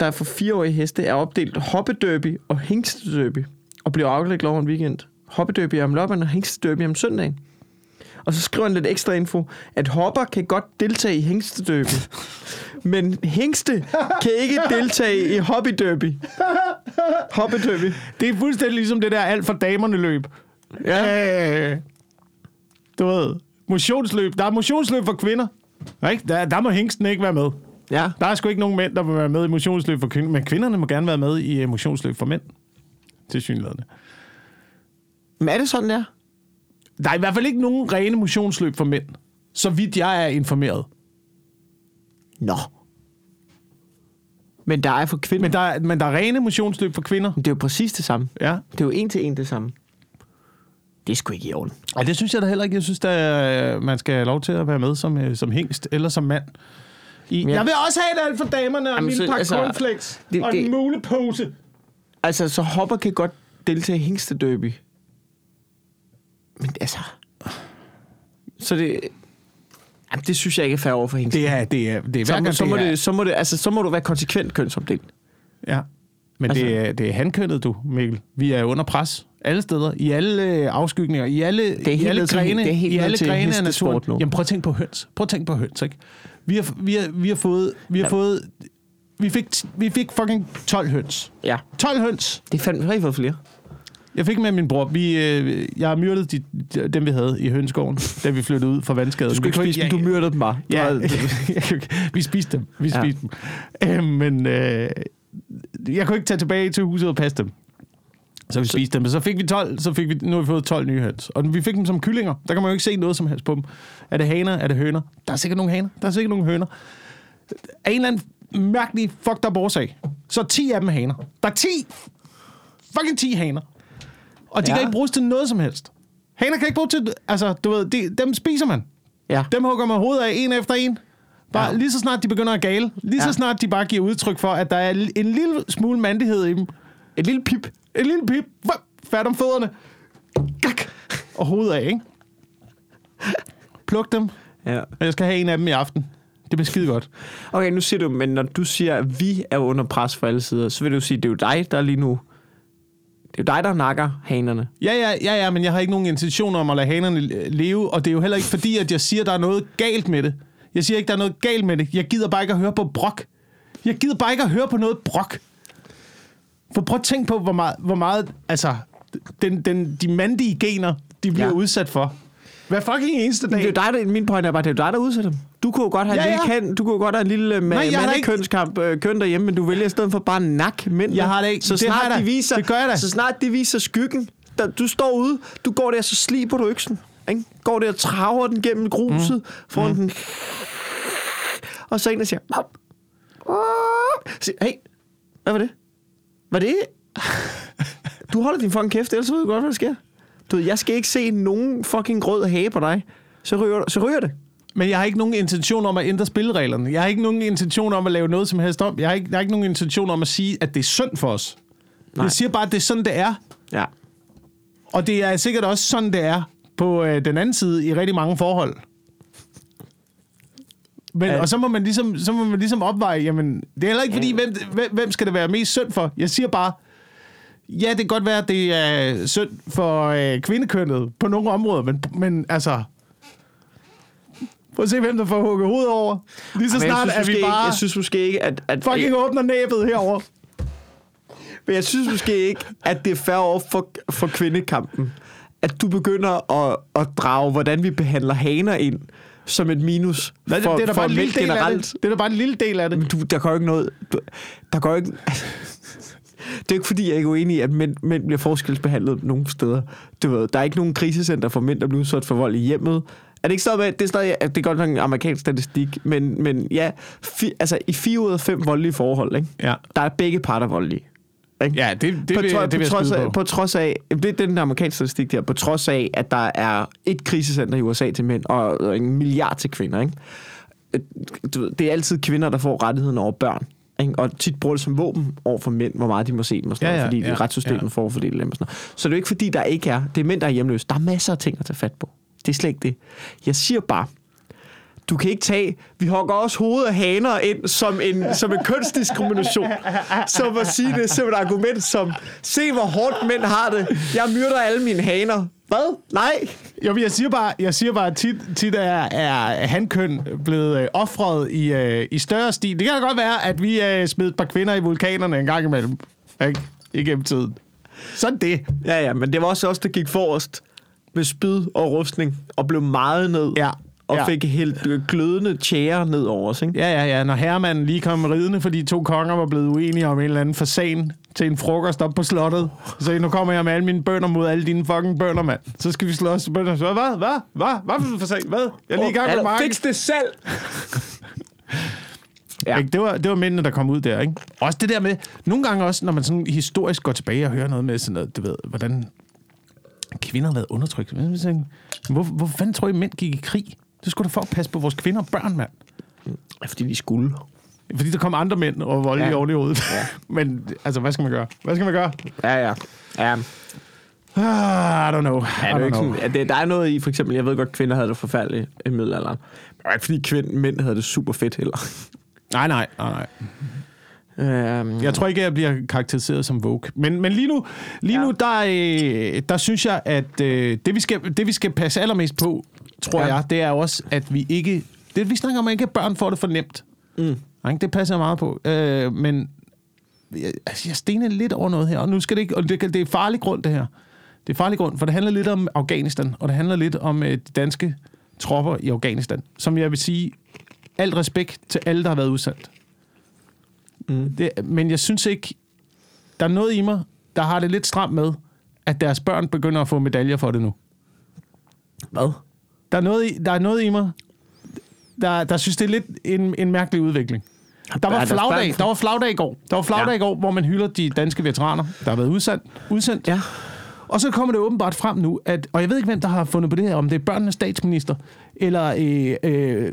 der er for fireårige heste er opdelt hoppederby og hængstederby, og bliver afgjort over en weekend. Hoppederby om lørdagen og hængstederby om søndagen. Og så skriver han lidt ekstra info, at hopper kan godt deltage i hængstederby, men hængste kan ikke deltage i hobbyderby. Hoppederby. Det er fuldstændig ligesom det der alt for damerne løb. Ja. Øh, du ved, motionsløb. Der er motionsløb for kvinder. Ikke? Der, der må hængsten ikke være med. Ja. Der er sgu ikke nogen mænd, der vil være med i motionsløb for kvinder, men kvinderne må gerne være med i øh, motionsløb for mænd. Til synligheden. Men er det sådan der? Der er i hvert fald ikke nogen rene motionsløb for mænd, så vidt jeg er informeret. Nå. Men der er for kvinder. Men der, er, men der er rene motionsløb for kvinder. Men det er jo præcis det samme. Ja. Det er jo en til en det samme. Det er sgu ikke i orden. Ej, det synes jeg da heller ikke. Jeg synes, at man skal have lov til at være med som, øh, som hængst eller som mand. I, jeg- jeg vil også have et alt for damerne og en Jamen, så- pakke altså, cornflakes det- og det- en mulepose. Altså, så Hopper kan godt deltage i hængstederby. Men altså... Så det... Jamen, det synes jeg ikke er fair over for hængst. Det er, det er, det er så, hver må, så, må det er, det, så, må det, altså, så må du være konsekvent kønsopdelt. Ja. Men Altså- det, er, det er hankønnet, du, Mikkel. Vi er under pres. Alle steder. I alle øh, afskygninger. I alle, er i alle til- grene, det er i alle grene af naturen. nu. Jamen prøv at tænke på høns. Prøv at tænke på høns, ikke? Vi har, vi har, vi har fået... Vi har Ja. fået vi fik, vi fik fucking 12 høns. Ja. 12 høns. Det er fandme, har I fået flere? Jeg fik med min bror. Vi, øh, jeg har myrdet de, de, dem, vi havde i hønskoven, da vi flyttede ud fra vandskaden. Du skulle ikke spise dem, du myrdede dem bare. Ja, (laughs) vi spiste dem. Vi Ja. spiste dem. Øh, men øh, jeg kunne ikke tage tilbage til huset og passe dem. Så vi spiste dem. Så fik vi 12, så fik vi, nu har vi fået 12 nye høns. Og vi fik dem som kyllinger. Der kan man jo ikke se noget som helst på dem. Er det haner? Er det høner? Der er sikkert nogle haner. Der er sikkert nogle høner. Af en eller anden mærkelig fucked up årsag. Så er 10 af dem er haner. Der er 10 fucking 10 haner. Og de Ja. kan ikke bruges til noget som helst. Haner kan ikke bruges til... Altså, du ved, de, dem spiser man. ja. Dem hugger man hovedet af en efter en. Bare Ja. lige så snart de begynder at gale. Lige ja. Så snart de bare giver udtryk for, at der er en lille smule mandighed i dem. Et lille pip. En lille pip. Fat om fødderne. Gak. Og hovedet af, ikke? Pluk dem. Ja. Og jeg skal have en af dem i aften. Det bliver skide godt. Okay, nu siger du, men når du siger, at vi er under pres fra alle sider, så vil du sige, at det er jo dig, der lige nu... Det er jo dig, der nakker hanerne. Ja, ja, ja, ja, men jeg har ikke nogen intention om at lade hanerne leve, og det er jo heller ikke fordi, at jeg siger, at der er noget galt med det. Jeg siger ikke, der er noget galt med det. Jeg gider bare ikke at høre på brok. Jeg gider bare ikke at høre på noget brok. For prøv at tænke på, hvor meget, hvor meget altså, den, den, de mandige gener, de bliver Ja. udsat for. Hver fucking eneste Det er dag. jo dig, der, min pointe er bare, det er jo dig, der udsætter dem. Du kunne godt have, Ja, en, lille ja. kan, du kunne godt have en lille Nej, jeg har da ikke- mandekønskamp øh, køn derhjemme, men du vælger i stedet for bare nak mænd. Jeg har da ikke- Så det snart, har jeg da. de viser, Det gør jeg da. Så snart de viser skyggen, der, du står ude, du går der, så sliber du øksen. Ikke? Går der og traver den gennem gruset, mm. foran mm. den. Og så en, der siger, "Hop." Siger, hey, hvad var det? Var det? Du holder din fucking kæft, ellers ved du godt, hvad der sker. Du ved, jeg skal ikke se nogen fucking rød hage på dig. Så ryger, så ryger det. Men jeg har ikke nogen intention om at ændre spillereglerne. Jeg har ikke nogen intention om at lave noget som helst om. Jeg har ikke, jeg har ikke nogen intention om at sige, at det er synd for os. Nej. Jeg siger bare, at det er sådan, det er. Ja. Og det er sikkert også sådan, det er på øh, den anden side i rigtig mange forhold. Men, Ja. og så må, man ligesom, så må man ligesom opveje, jamen, det er heller ikke fordi, hvem, hvem, hvem skal det være mest synd for? Jeg siger bare, ja, det kan godt være, at det er synd for øh, kvindekønnet på nogle områder, men, men altså... Prøv at se, hvem der får hugget hovedet over. Lige så Men jeg snart synes er vi måske bare Ikke, jeg synes måske ikke, at... at fucking åbner næbet herover. Men jeg synes måske ikke, at det er fair over for, for kvindekampen, at du begynder at, at drage, hvordan vi behandler haner ind som et minus Nej, det, for, det er da for bare en lille del af generelt. det. Det er da bare en lille del af det. Men du, der går jo ikke noget... Du, der går ikke... Det er ikke fordi, jeg er ikke uenig i, at mænd, mænd bliver forskelsbehandlet nogle steder. Du ved, der er ikke nogen krisecenter for mænd, der bliver udsat for vold i hjemmet. Er det ikke med, det er stadig, det er godt nok en amerikansk statistik, men, men ja, fi, altså i fire ud af fem voldelige forhold, ikke? Ja. der er begge parter voldelige. Ikke? Ja, det, det, på, vil, det vil på, trods af, på. på trods af, det er den amerikanske statistik der, på trods af, at der er et krisecenter i USA til mænd, og, en milliard til kvinder, ikke? Øh, Du det er altid kvinder, der får rettigheden over børn. Ikke? Og tit bruger det som våben over for mænd, hvor meget de må se dem, og sådan Ja, ja, ja, fordi ja, retssystemet ja. forfordeler dem. Og sådan noget. Så det er jo ikke fordi, der ikke er. Det er mænd, der er hjemløse. Der er masser af ting at tage fat på. Det er slet ikke det. Jeg siger bare, du kan ikke tage, vi hugger også hovedet af haner ind som en, som en kønsdiskrimination. Som at sige det som et argument som, se hvor hårdt mænd har det. Jeg myrder alle mine haner. Hvad? Nej. Jo, jeg siger bare, jeg siger bare at tit, tit er, er hankøn blevet øh, offret i, øh, i større stil. Det kan da godt være, at vi øh, smed et par kvinder i vulkanerne en gang imellem. Ikke? Igennem tiden. Sådan det. Ja, ja, men det var også os, der gik forrest. med spyd og rustning, og blev meget ned. Ja. Og ja. fik helt øh, glødende tjære ned over os, ikke? Ja, ja, ja. Når herremanden lige kom ridende, fordi to konger var blevet uenige om en eller anden fasan til en frokost op på slottet. Så nu kommer jeg med alle mine bønder mod alle dine fucking bønder, mand. Så skal vi slås. Bønder. Så, hvad? Hvad? Hvad? Hvad for en fasan? Hvad? Jeg er lige i gang med Eller, marken. Fix det selv! (laughs) Ja. Ja. Det, var, det var mændene, der kom ud der, ikke? Også det der med, nogle gange også, når man sådan historisk går tilbage og hører noget med sådan noget, du ved, hvordan kvinder har været undertrykt. Hvor, hvor fanden tror I, mænd gik i krig? Det skulle da for at passe på vores kvinder og børn, mand. Fordi de skulle. Fordi der kom andre mænd og voldelige ja. Ja. oven i hovedet. Ja. (laughs) Men altså, hvad skal man gøre? Hvad skal man gøre? Ja, ja. ja. Ah, I don't know. I Ja, det er don't jo ikke know. sådan, at det, der er noget i, for eksempel, jeg ved godt, kvinder havde det forfærdeligt i middelalderen. Men det var ikke fordi kvind, mænd havde det super fedt heller. (laughs) Nej, nej, nej, nej. Øhm, Jeg tror ikke, jeg bliver karakteriseret som woke. Men, men lige nu, lige Ja. nu der, øh, der synes jeg, at øh, det, vi skal, det, vi skal passe allermest på, tror Ja. jeg, det er også, at vi ikke... Det, vi snakker om, at ikke børn får det for nemt. Mm. Det passer jeg meget på. Øh, men jeg, altså, jeg stener lidt over noget her, og nu skal det ikke... Og det, det er farlig grund, det her. Det er farlig grund, for det handler lidt om Afghanistan, og det handler lidt om øh, de danske tropper i Afghanistan, som jeg vil sige, alt respekt til alle, der har været udsendt. Mm. Det, men jeg synes ikke, der er noget i mig, der har det lidt stramt med, at deres børn begynder at få medaljer for det nu. Hvad? Der er noget i, der er noget i mig, der, der synes, det er lidt en, en mærkelig udvikling. Der var, der flagdag, der var flagdag i går. Der var flagdag Ja. i går, hvor man hylder de danske veteraner, der har været udsendt. udsendt. Ja. Og så kommer det åbenbart frem nu, at, og jeg ved ikke, hvem der har fundet på det her, om det er børnenes statsminister, eller øh, øh,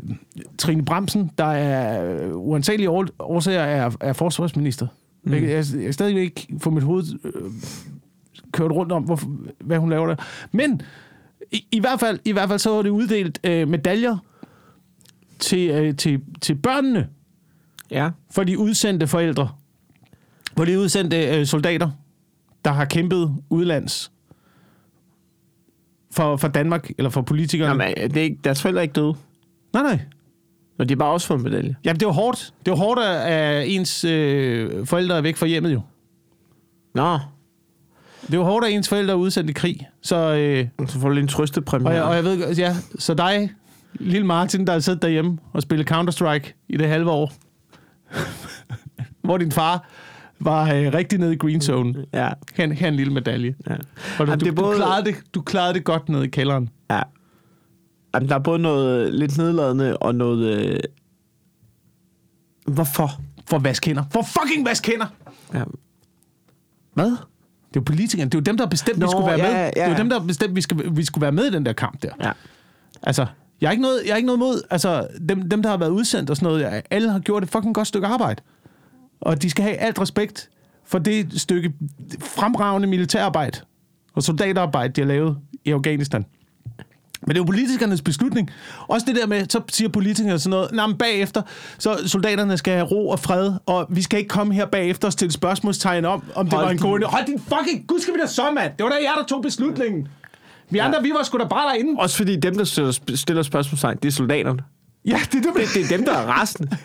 Trine Bremsen, der er øh, uansagelige årsager er, er forsvarsminister. Mm. Jeg, jeg, jeg stadig ikke få mit hoved øh, kørt rundt om, hvor, hvad hun laver der. Men i, i, hvert fald, i hvert fald så var det uddelt øh, medaljer til, øh, til, til børnene Ja. for de udsendte forældre. For de udsendte øh, soldater, der har kæmpet udlands for, for Danmark, eller for politikerne. Jamen, det er ikke, deres forældre er ikke døde. nej, nej. Og de har bare også fået en medalje. Jamen, det var hårdt. Det var hårdt, at ens øh, forældre er væk fra hjemmet jo. Nå, Det var hårdt, at ens forældre er udsendt i krig. Så, øh, så får du lige en trøstepræmie. og, jeg, og jeg ved, ja, så dig, lille Martin, der har siddet derhjemme og spillet Counter-Strike i det halve år, (laughs) hvor din far var øh, rigtig nede i green zone. Ja, Her, her en lille medalje. ja. Og du, Jamen, du, det er både- du, klarede det, du klarede det godt nede i kælderen. ja. Jamen, der er både noget lidt nedladende og noget... Øh... Hvorfor? For vask hænder. For fucking vask hænder! Ja. Hvad? Det er jo politikerne. Det er jo dem, der har bestemt, Nå, vi skulle være ja, med. ja. Det er jo dem, der har bestemt, vi, skal, vi skulle være med i den der kamp der. Ja. Altså, jeg har ikke noget, jeg har ikke noget mod, altså, dem, dem, der har været udsendt og sådan noget, alle har gjort et fucking godt stykke arbejde. Og de skal have alt respekt for det stykke fremragende militærarbejde og soldaterarbejde, de har lavet i Afghanistan. Men det er jo politikernes beslutning. Også det der med, så siger politikerne sådan noget, nej, men bagefter, så soldaterne skal have ro og fred, og vi skal ikke komme her bagefter og stille spørgsmålstegn om, om det Hold var en god idé. Hold din fucking, gud skal vi da så, mand. Det var da jer, der tog beslutningen. Vi andre, vi var sgu da bare derinde. Også fordi dem, der stiller, stiller spørgsmålstegn, det er soldaterne. Ja, det er det, Det, det er dem, der er resten. (laughs)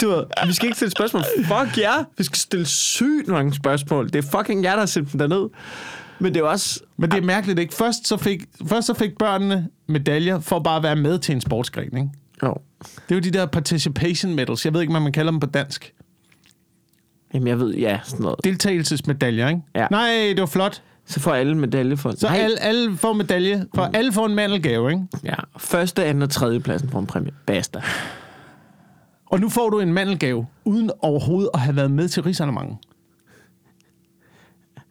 Du ved, vi skal ikke stille spørgsmål. Fuck jer. Vi skal stille sygt mange spørgsmål. Det er fucking jer, der har sendt dem derned. Men det er også... Men det er mærkeligt, ikke? Først så fik, først så fik børnene medaljer for bare at være med til en sportsgren, ikke? Jo. Det er jo de der participation medals. Jeg ved ikke, hvad man kalder dem på dansk. Jamen, jeg ved, ja, sådan noget. Deltagelsesmedaljer, ikke? Ja. Nej, det var flot. Så får alle medalje for... Så alle, alle får medalje, for mm. alle får en mandelgave, ikke? Ja, første, anden og tredje pladsen får en præmie. Basta. Og nu får du en mandelgave, uden overhovedet at have været med til rigsarnementet.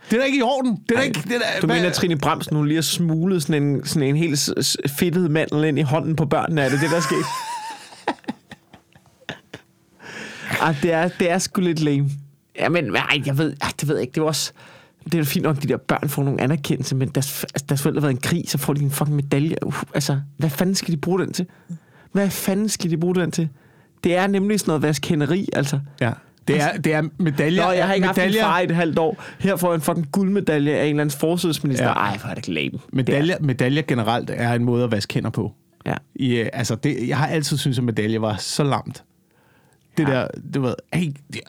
Det er da ikke i orden. Det er ikke... Det er da, Du hvad- mener, at Trine Bremsen, hun lige har smuglet sådan en, sådan en helt fedtet mandel ind i hånden på børnene? Er det det, der er sket? (laughs) Ej, det er, det er sgu lidt lame. Ja, men ej, jeg ved, ej, det ved jeg ikke. Det er også... Det er jo fint nok, at de der børn får nogle anerkendelse, men deres, altså, deres forældre har været en krig, så får de en fucking medalje. Uh, altså, hvad fanden skal de bruge den til? Hvad fanden skal de bruge den til? Det er nemlig sådan noget vaskenderi, altså. Ja. Det er, det er medaljer. Nå, jeg har ikke haft en medaljer, far i et halvt år. Her får jeg en fucking guldmedalje af en eller anden forsvarsminister. Ja. Ej, hvor er det lame. Medaljer, medaljer generelt er en måde at vaske hænder på. Ja. I, øh, altså det, jeg har altid syntes, at medalje var så lamt. Det Ja. der, det var, hey, det,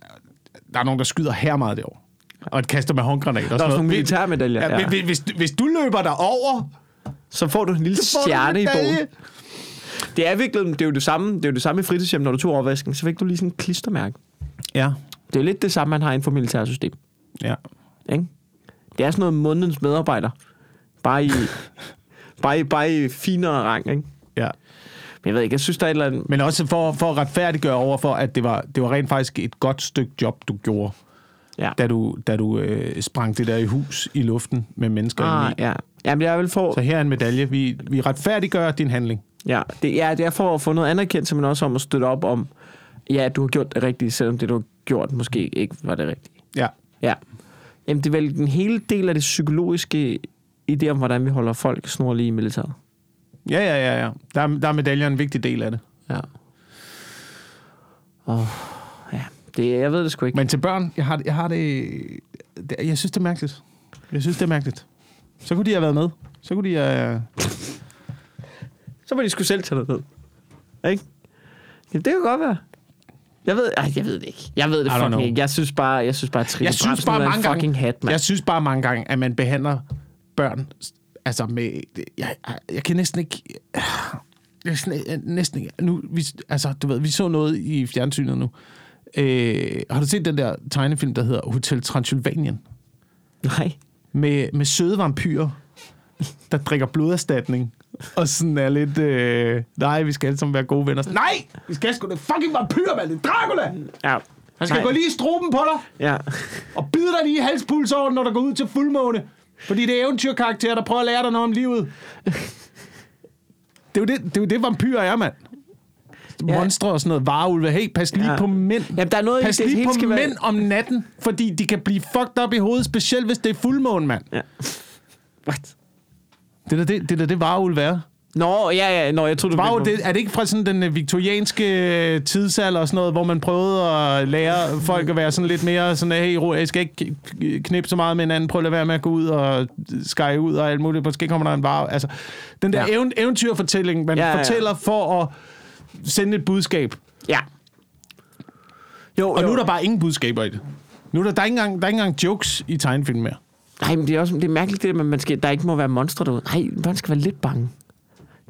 der er nogen, der skyder her meget derovre. Og kaster med håndgranater. Der er nogle militærmedaljer. Ja, Ja. Hvis, hvis, hvis du løber der over Så får du en lille du stjerne i bogen. Det er virkelig, det er jo det samme, det er jo det samme i fritidshjem, når du tog overvasken, så fik du lige sådan en klistermærke. Ja. Det er jo lidt det samme, man har inden for militærsystem. Ja. Ikke? Det er sådan noget månedens medarbejder. Bare i, (laughs) bare i, bare i finere rang, ikke? Ja. Men jeg ved ikke, jeg synes, der er et eller andet... Men også for, for at retfærdiggøre over for, at det var, det var rent faktisk et godt stykke job, du gjorde, Ja. da du, da du øh, sprang det der i hus i luften med mennesker Ah, inde i. ja. Jamen, jeg vil få... Så her er en medalje. Vi, vi retfærdiggør din handling. Ja, det er, det er for at få noget anerkendelse, men også om at støtte op om, ja, du har gjort det rigtige, selvom det, du har gjort, måske ikke var det rigtige. Ja. Ja. Jamen, det er vel en hele del af det psykologiske idé om, hvordan vi holder folk snorlige i militæret. Ja, ja, ja, ja. Der, er- der er medaljer en vigtig del af det. Ja. Og, ja, det, jeg ved det sgu ikke. Men til børn, jeg har, det- jeg har det, det... Jeg synes, det er mærkeligt. Jeg synes, det er mærkeligt. Så kunne de have været med. Så kunne de have... Så må de sgu selv tage noget ned. Ikke? Jamen, det kan godt være. Jeg ved, ej, jeg ved det ikke. Jeg ved det fucking know. ikke. Jeg synes bare, jeg synes bare, at Trine Jeg synes bare mange gange... fucking hat, mand. jeg synes bare mange gange, at man behandler børn... Altså med... Jeg, jeg, jeg kan næsten ikke... Jeg, næsten ikke... Nu, vi, altså, du ved, vi så noget i fjernsynet nu. Øh, har du set den der tegnefilm, der hedder Hotel Transylvanien? Nej. med, med søde vampyrer, der drikker bloderstatning. Og sådan er lidt, øh, nej, vi skal alle sammen være gode venner. Nej, vi skal sgu da fucking vampyr, mand. Det er Dracula. Ja. Han skal Nej. gå lige i struben på dig, Ja. og bide dig lige i halspulsåren, når der går ud til fuldmåne. Fordi det er eventyrkarakterer, der prøver at lære dig noget om livet. Det er jo det, det, er jo det vampyrer er, mand. Ja. Monstre og sådan noget. Varulve. Hey, pas lige Ja. på mænd. Jamen, der er noget pas det, lige hele på skal være- mænd om natten, fordi de kan blive fucked up i hovedet, specielt hvis det er fuldmåne, mand. ja. What? Det er det, det, er da det varulve er. Nå, ja, ja. Nå, jeg troede, du Var jo, mente- det, er det ikke fra sådan den øh, viktorianske øh, tidsalder og sådan noget, hvor man prøvede at lære folk at være sådan lidt mere sådan, hey, jeg skal ikke knippe så meget med hinanden, prøv at lade være med at gå ud og skære ud og alt muligt, måske kommer der en var. Altså, den der Ja. ja. ev- eventyrfortælling, man ja, ja, ja. fortæller for at sende et budskab. Ja. Jo, Og jo. nu er der bare ingen budskaber i det. Nu er der, der, er ikke engang, der er ikke engang jokes i tegnefilm mere. Nej, men det er også det er mærkeligt, det, at man skal, der ikke må være monstre derude. Nej, børn skal være lidt bange.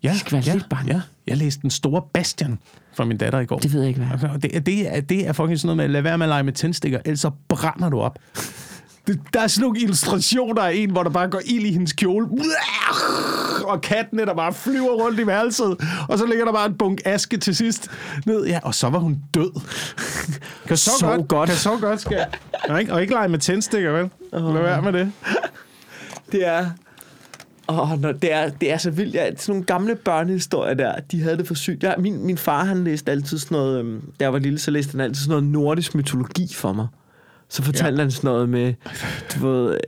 Ja, skal være ja, lidt bange. Ja. Jeg læste Den Store Bastian fra min datter i går. Det ved jeg ikke, hvad. Altså, Det, er- det, er, det er fucking sådan noget med, at lade være med at lege med tændstikker, ellers så brænder du op. Der er sådan nogle illustrationer af en, hvor der bare går ild i hendes kjole. Og kattene, der bare flyver rundt i værelset. Og så ligger der bare en bunk aske til sidst ned. Ja, og så var hun død. Kan så, Så godt, godt. Kan så godt, skal ja, ikke? Og ikke lege med tændstikker, vel? Lad være med det. Det er... Åh, når det, er, det er så vildt. Ja, sådan nogle gamle børnehistorier der, de havde det for sygt. Ja, min, min far, han læste altid sådan noget... øhm, Da jeg var lille, så læste han altid sådan noget nordisk mytologi for mig. Så fortalte ja. han sådan noget med, du ved,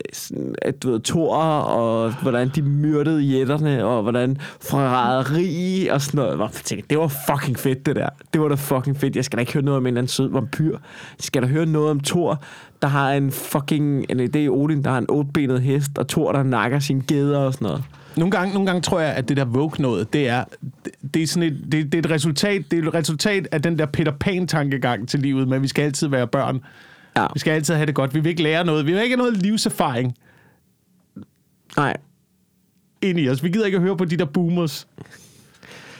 at du ved, Thor, og hvordan de myrdede jætterne, og hvordan forræderi og sådan noget. Jeg tænkte, det var fucking fedt, det der. Det var da fucking fedt. Jeg skal da ikke høre noget om en eller anden sød vampyr. Jeg skal da høre noget om Thor, der har en fucking, det er Odin, der har en otbenet hest, og Thor, der nakker sine geder og sådan noget. Nogle gange, nogle gange tror jeg, at det der woke noget, det er, det, det er sådan et, det, det er et resultat, det er et resultat af den der Peter Pan-tankegang til livet, men vi skal altid være børn. Ja. Vi skal altid have det godt. Vi vil ikke lære noget. Vi vil ikke have noget livserfaring Nej. ind i os. Vi gider ikke at høre på de der boomers.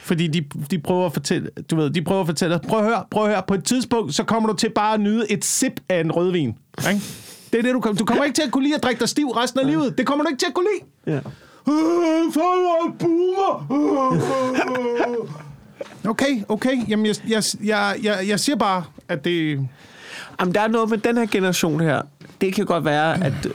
Fordi de, de prøver at fortælle, du ved, de prøver at fortælle os, prøv at høre, prøv at høre, på et tidspunkt, så kommer du til bare at nyde et sip af en rødvin. Ikke? Det er det, du kommer. Du kommer ikke til at kunne lide at drikke dig stiv resten af livet. Det kommer du ikke til at kunne lide. Ja. Øh, for er boomer. (laughs) Øh. Okay, okay. Jamen, jeg, jeg, jeg, jeg, jeg siger bare, at det... Jamen, der er noget med den her generation her. Det kan godt være, at...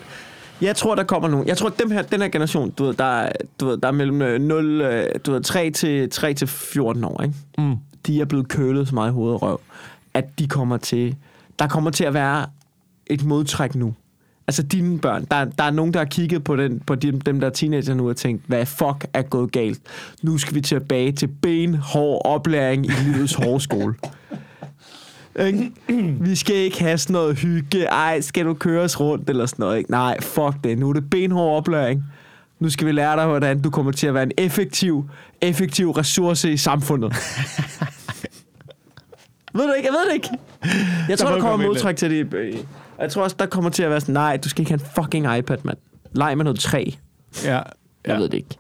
Jeg tror, der kommer nogen. Jeg tror, at dem her, den her generation, du ved, der, er, du ved, der er mellem øh, 0, øh, du ved, 3 til, 3 til 14 år, ikke? Mm. De er blevet kølet så meget i hovedet og røv, at de kommer til... Der kommer til at være et modtræk nu. Altså dine børn. Der, der er nogen, der har kigget på, den, på dem, dem, der er teenager nu og tænkt, hvad fuck er gået galt? Nu skal vi tilbage til benhård oplæring i livets hårde skole. Ikke? (clears throat) Vi skal ikke have sådan noget hygge. Ej, skal du køres rundt eller sådan noget? Ikke? Nej, fuck det. Nu er det benhård oplæring. Nu skal vi lære dig, hvordan du kommer til at være en effektiv, effektiv ressource i samfundet. (laughs) ved du ikke? Jeg ved det ikke. Jeg tror, der, komme kommer modtræk til det. øh, Jeg tror også, der kommer til at være sådan, nej, du skal ikke have en fucking iPad, mand. Leg med noget træ. Ja, Jeg ja. ved det ikke.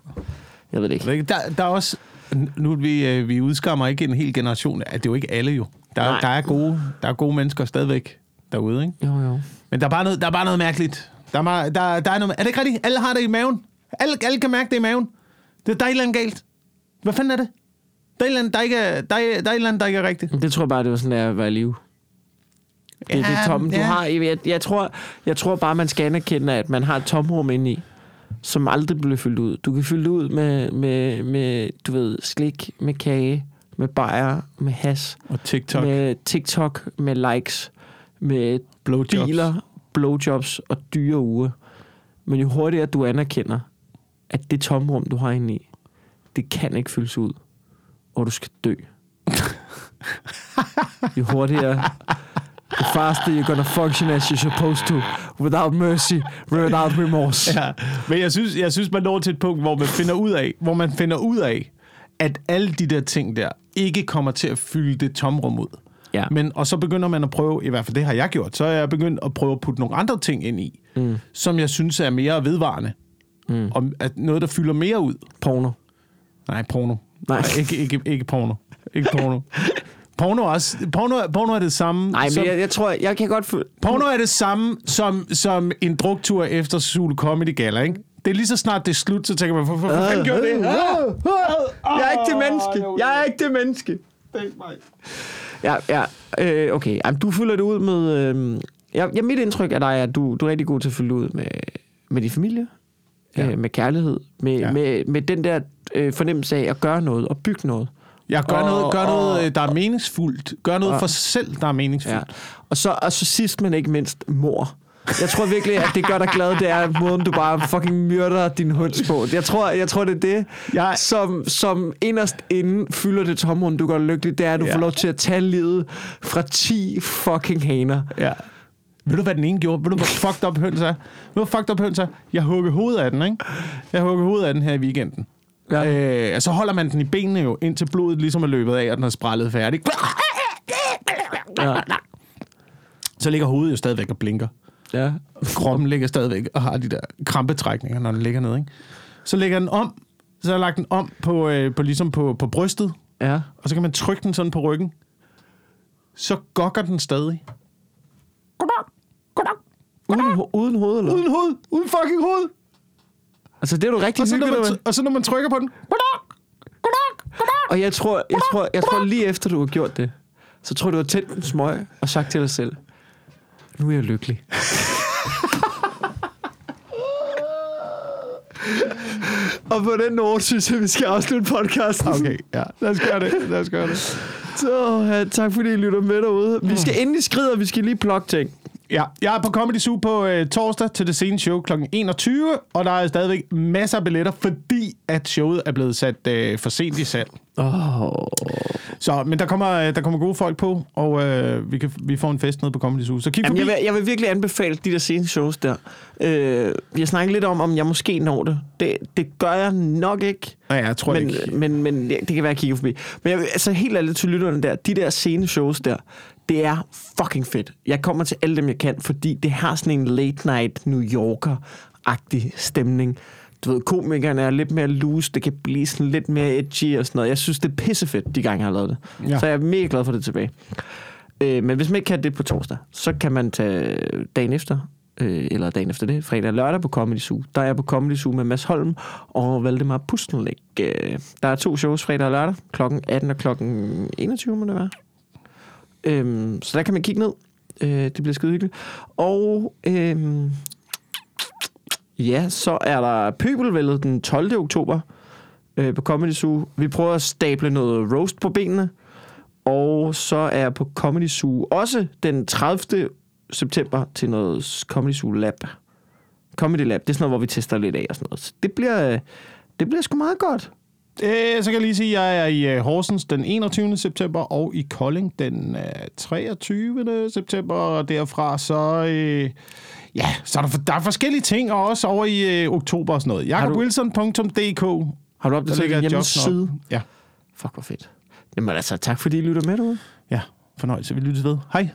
Jeg ved det ikke. Der, der er også... Nu vi, øh, vi udskammer ikke en hel generation. At det er jo ikke alle jo. Der, der, er gode, der er gode mennesker stadigvæk derude, ikke? Jo, jo. Men der er bare noget, der er bare noget mærkeligt. Der er, der, der er, noget, er det ikke rigtigt? Alle har det i maven. Alle, alle kan mærke det i maven. Det, der er et eller andet galt. Hvad fanden er det? Der er et eller andet, der ikke er, der er, der er eller andet, der ikke er rigtigt. Det tror jeg bare, det var sådan, der at være i live. Det, ja, det er du ja. har. Jeg, jeg, tror, jeg tror bare, man skal anerkende, at man har et tomrum inde i, som aldrig bliver fyldt ud. Du kan fylde ud med, med, med du ved, slik, med kage, med bajer, med has, Og TikTok. med TikTok, med likes, med Blowjobs. biler, blowjobs og dyre uger. Men jo hurtigere du anerkender, at det tomrum, du har inde i, det kan ikke fyldes ud, og du skal dø. (laughs) jo hurtigere, the faster you're gonna function as you're supposed to, without mercy, without remorse. Ja, men jeg synes, jeg synes, man når til et punkt, hvor man finder ud af, hvor man finder ud af, at alle de der ting der ikke kommer til at fylde det tomrum ud. Ja. Men, og så begynder man at prøve, i hvert fald det har jeg gjort, så er jeg begyndt at prøve at putte nogle andre ting ind i, mm. som jeg synes er mere vedvarende. Mm. Og at noget, der fylder mere ud. Porno. Nej, porno. Nej. ikke, ikke, ikke porno. Ikke porno. Porno er, også, porno, porno er det samme. Nej, som, men jeg, jeg tror, jeg kan godt... Porno er det samme som, som en druktur efter Zulu Comedy Gala, ikke? Det er lige så snart det er slut, så tænker man, hvorfor hvor, fanden gjorde det? Jeg er ikke det menneske. Jeg er ikke det menneske. Ja, ja. Øh, okay, Jamen, du fylder det ud med... Øh, ja, ja, mit indtryk af dig er, at du, du er rigtig god til at fylde ud med, med din familie, Ja. ja. øh, med kærlighed, med, Ja. ja. med, med den der øh, fornemmelse af at gøre noget og bygge noget. Jeg gør Og- noget, gør og- noget, øh, der er meningsfuldt. Gør noget for sig selv, der er meningsfuldt. Ja. Og, så, og så sidst, men ikke mindst, mor. Jeg tror virkelig, at det gør dig glad, det er måden, du bare fucking myrder din hunds på. Jeg tror, jeg tror det er det, Jeg- som, som inderst inden fylder det tomrum, du gør lykkelig. Det er, at du Ja. får lov til at tage livet fra 10 fucking haner. Ja. Ved du, hvad den ene gjorde? Ved du, hvor fucked up høns er? Ved du, hvor fucked up høns er? Jeg hugger hovedet af den, ikke? Jeg hugger hovedet af den her i weekenden. Ja. Øh, og så holder man den i benene jo, indtil blodet ligesom er løbet af, og den er sprællet færdig. Ja. Så ligger hovedet jo stadigvæk og blinker. Ja. Kroppen ligger stadigvæk og har de der krampetrækninger, når den ligger ned, ikke? Så lægger den om, så har jeg lagt den om på, øh, på, ligesom på, på brystet, Ja. og så kan man trykke den sådan på ryggen. Så gokker den stadig. Goddag, goddag, Uden, ho- uden hoved, eller? Uden hoved, uden fucking hoved. Altså, det er du rigtig Og så, når man, med. og så når man trykker på den, goddag, goddag, goddag. Og jeg tror, jeg, tror, jeg tror lige efter, du har gjort det, så tror jeg, du har tændt en smøg og sagt til dig selv, nu er jeg lykkelig. Og på den note synes jeg, vi skal afslutte podcasten. Okay, ja, lad os gøre det, lad os gøre det. Så ja, tak fordi I lytter med derude. Vi skal endelig skride, og vi skal lige plukke ting. Ja, jeg er på Comedy Zoo på øh, torsdag til det sene show kl. 21, og der er stadigvæk masser af billetter, fordi at showet er blevet sat øh, for sent i salg. Oh. Så, men der kommer, øh, der kommer gode folk på, og øh, vi, kan, vi får en fest nede på Comedy Zoo. Så kig Jamen, forbi. jeg, vil, jeg vil virkelig anbefale de der sene shows der. Øh, vi har snakket lidt om, om jeg måske når det. Det, det gør jeg nok ikke. Nej, jeg tror men, ikke. Men, men ja, det kan være, at jeg kigger forbi. Men jeg, altså helt ærligt til lytterne der, de der scene shows der, det er fucking fedt. Jeg kommer til alle dem, jeg kan, fordi det har sådan en late night New Yorker-agtig stemning. Du ved, komikerne er lidt mere loose, det kan blive sådan lidt mere edgy og sådan noget. Jeg synes, det er pissefedt, de gange jeg har lavet det. Ja. Så jeg er mega glad for det tilbage. Øh, men hvis man ikke kan det på torsdag, så kan man tage dagen efter, øh, eller dagen efter det, fredag og lørdag på Comedy Zoo. Der er jeg på Comedy Zoo med Mads Holm og Valdemar Pustenlæg. Øh, der er to shows fredag og lørdag, klokken 18 og klokken 21, må det være. Øhm, så der kan man kigge ned. Øh, det bliver skide hyggeligt. Og øhm, ja, så er der pøbelvældet den 12. oktober øh, på Comedy Zoo. Vi prøver at stable noget roast på benene. Og så er jeg på Comedy Zoo også den 30. september til noget Comedy Zoo Lab. Comedy Lab, det er sådan noget, hvor vi tester lidt af og sådan noget. Så det bliver, øh, det bliver sgu meget godt. Øh, så kan jeg lige sige, at jeg er i øh, Horsens den 21. september, og i Kolding den øh, 23. september, og derfra så... Øh, ja, så er der, der er forskellige ting, og også over i øh, oktober og sådan noget. jakobwilson.dk Har du opdateret din hjemmeside? Ja, Fuck, hvor fedt. Jamen altså, tak fordi I lytter med derude. ja. Fornøjelse. Vi lyttes ved. Hej.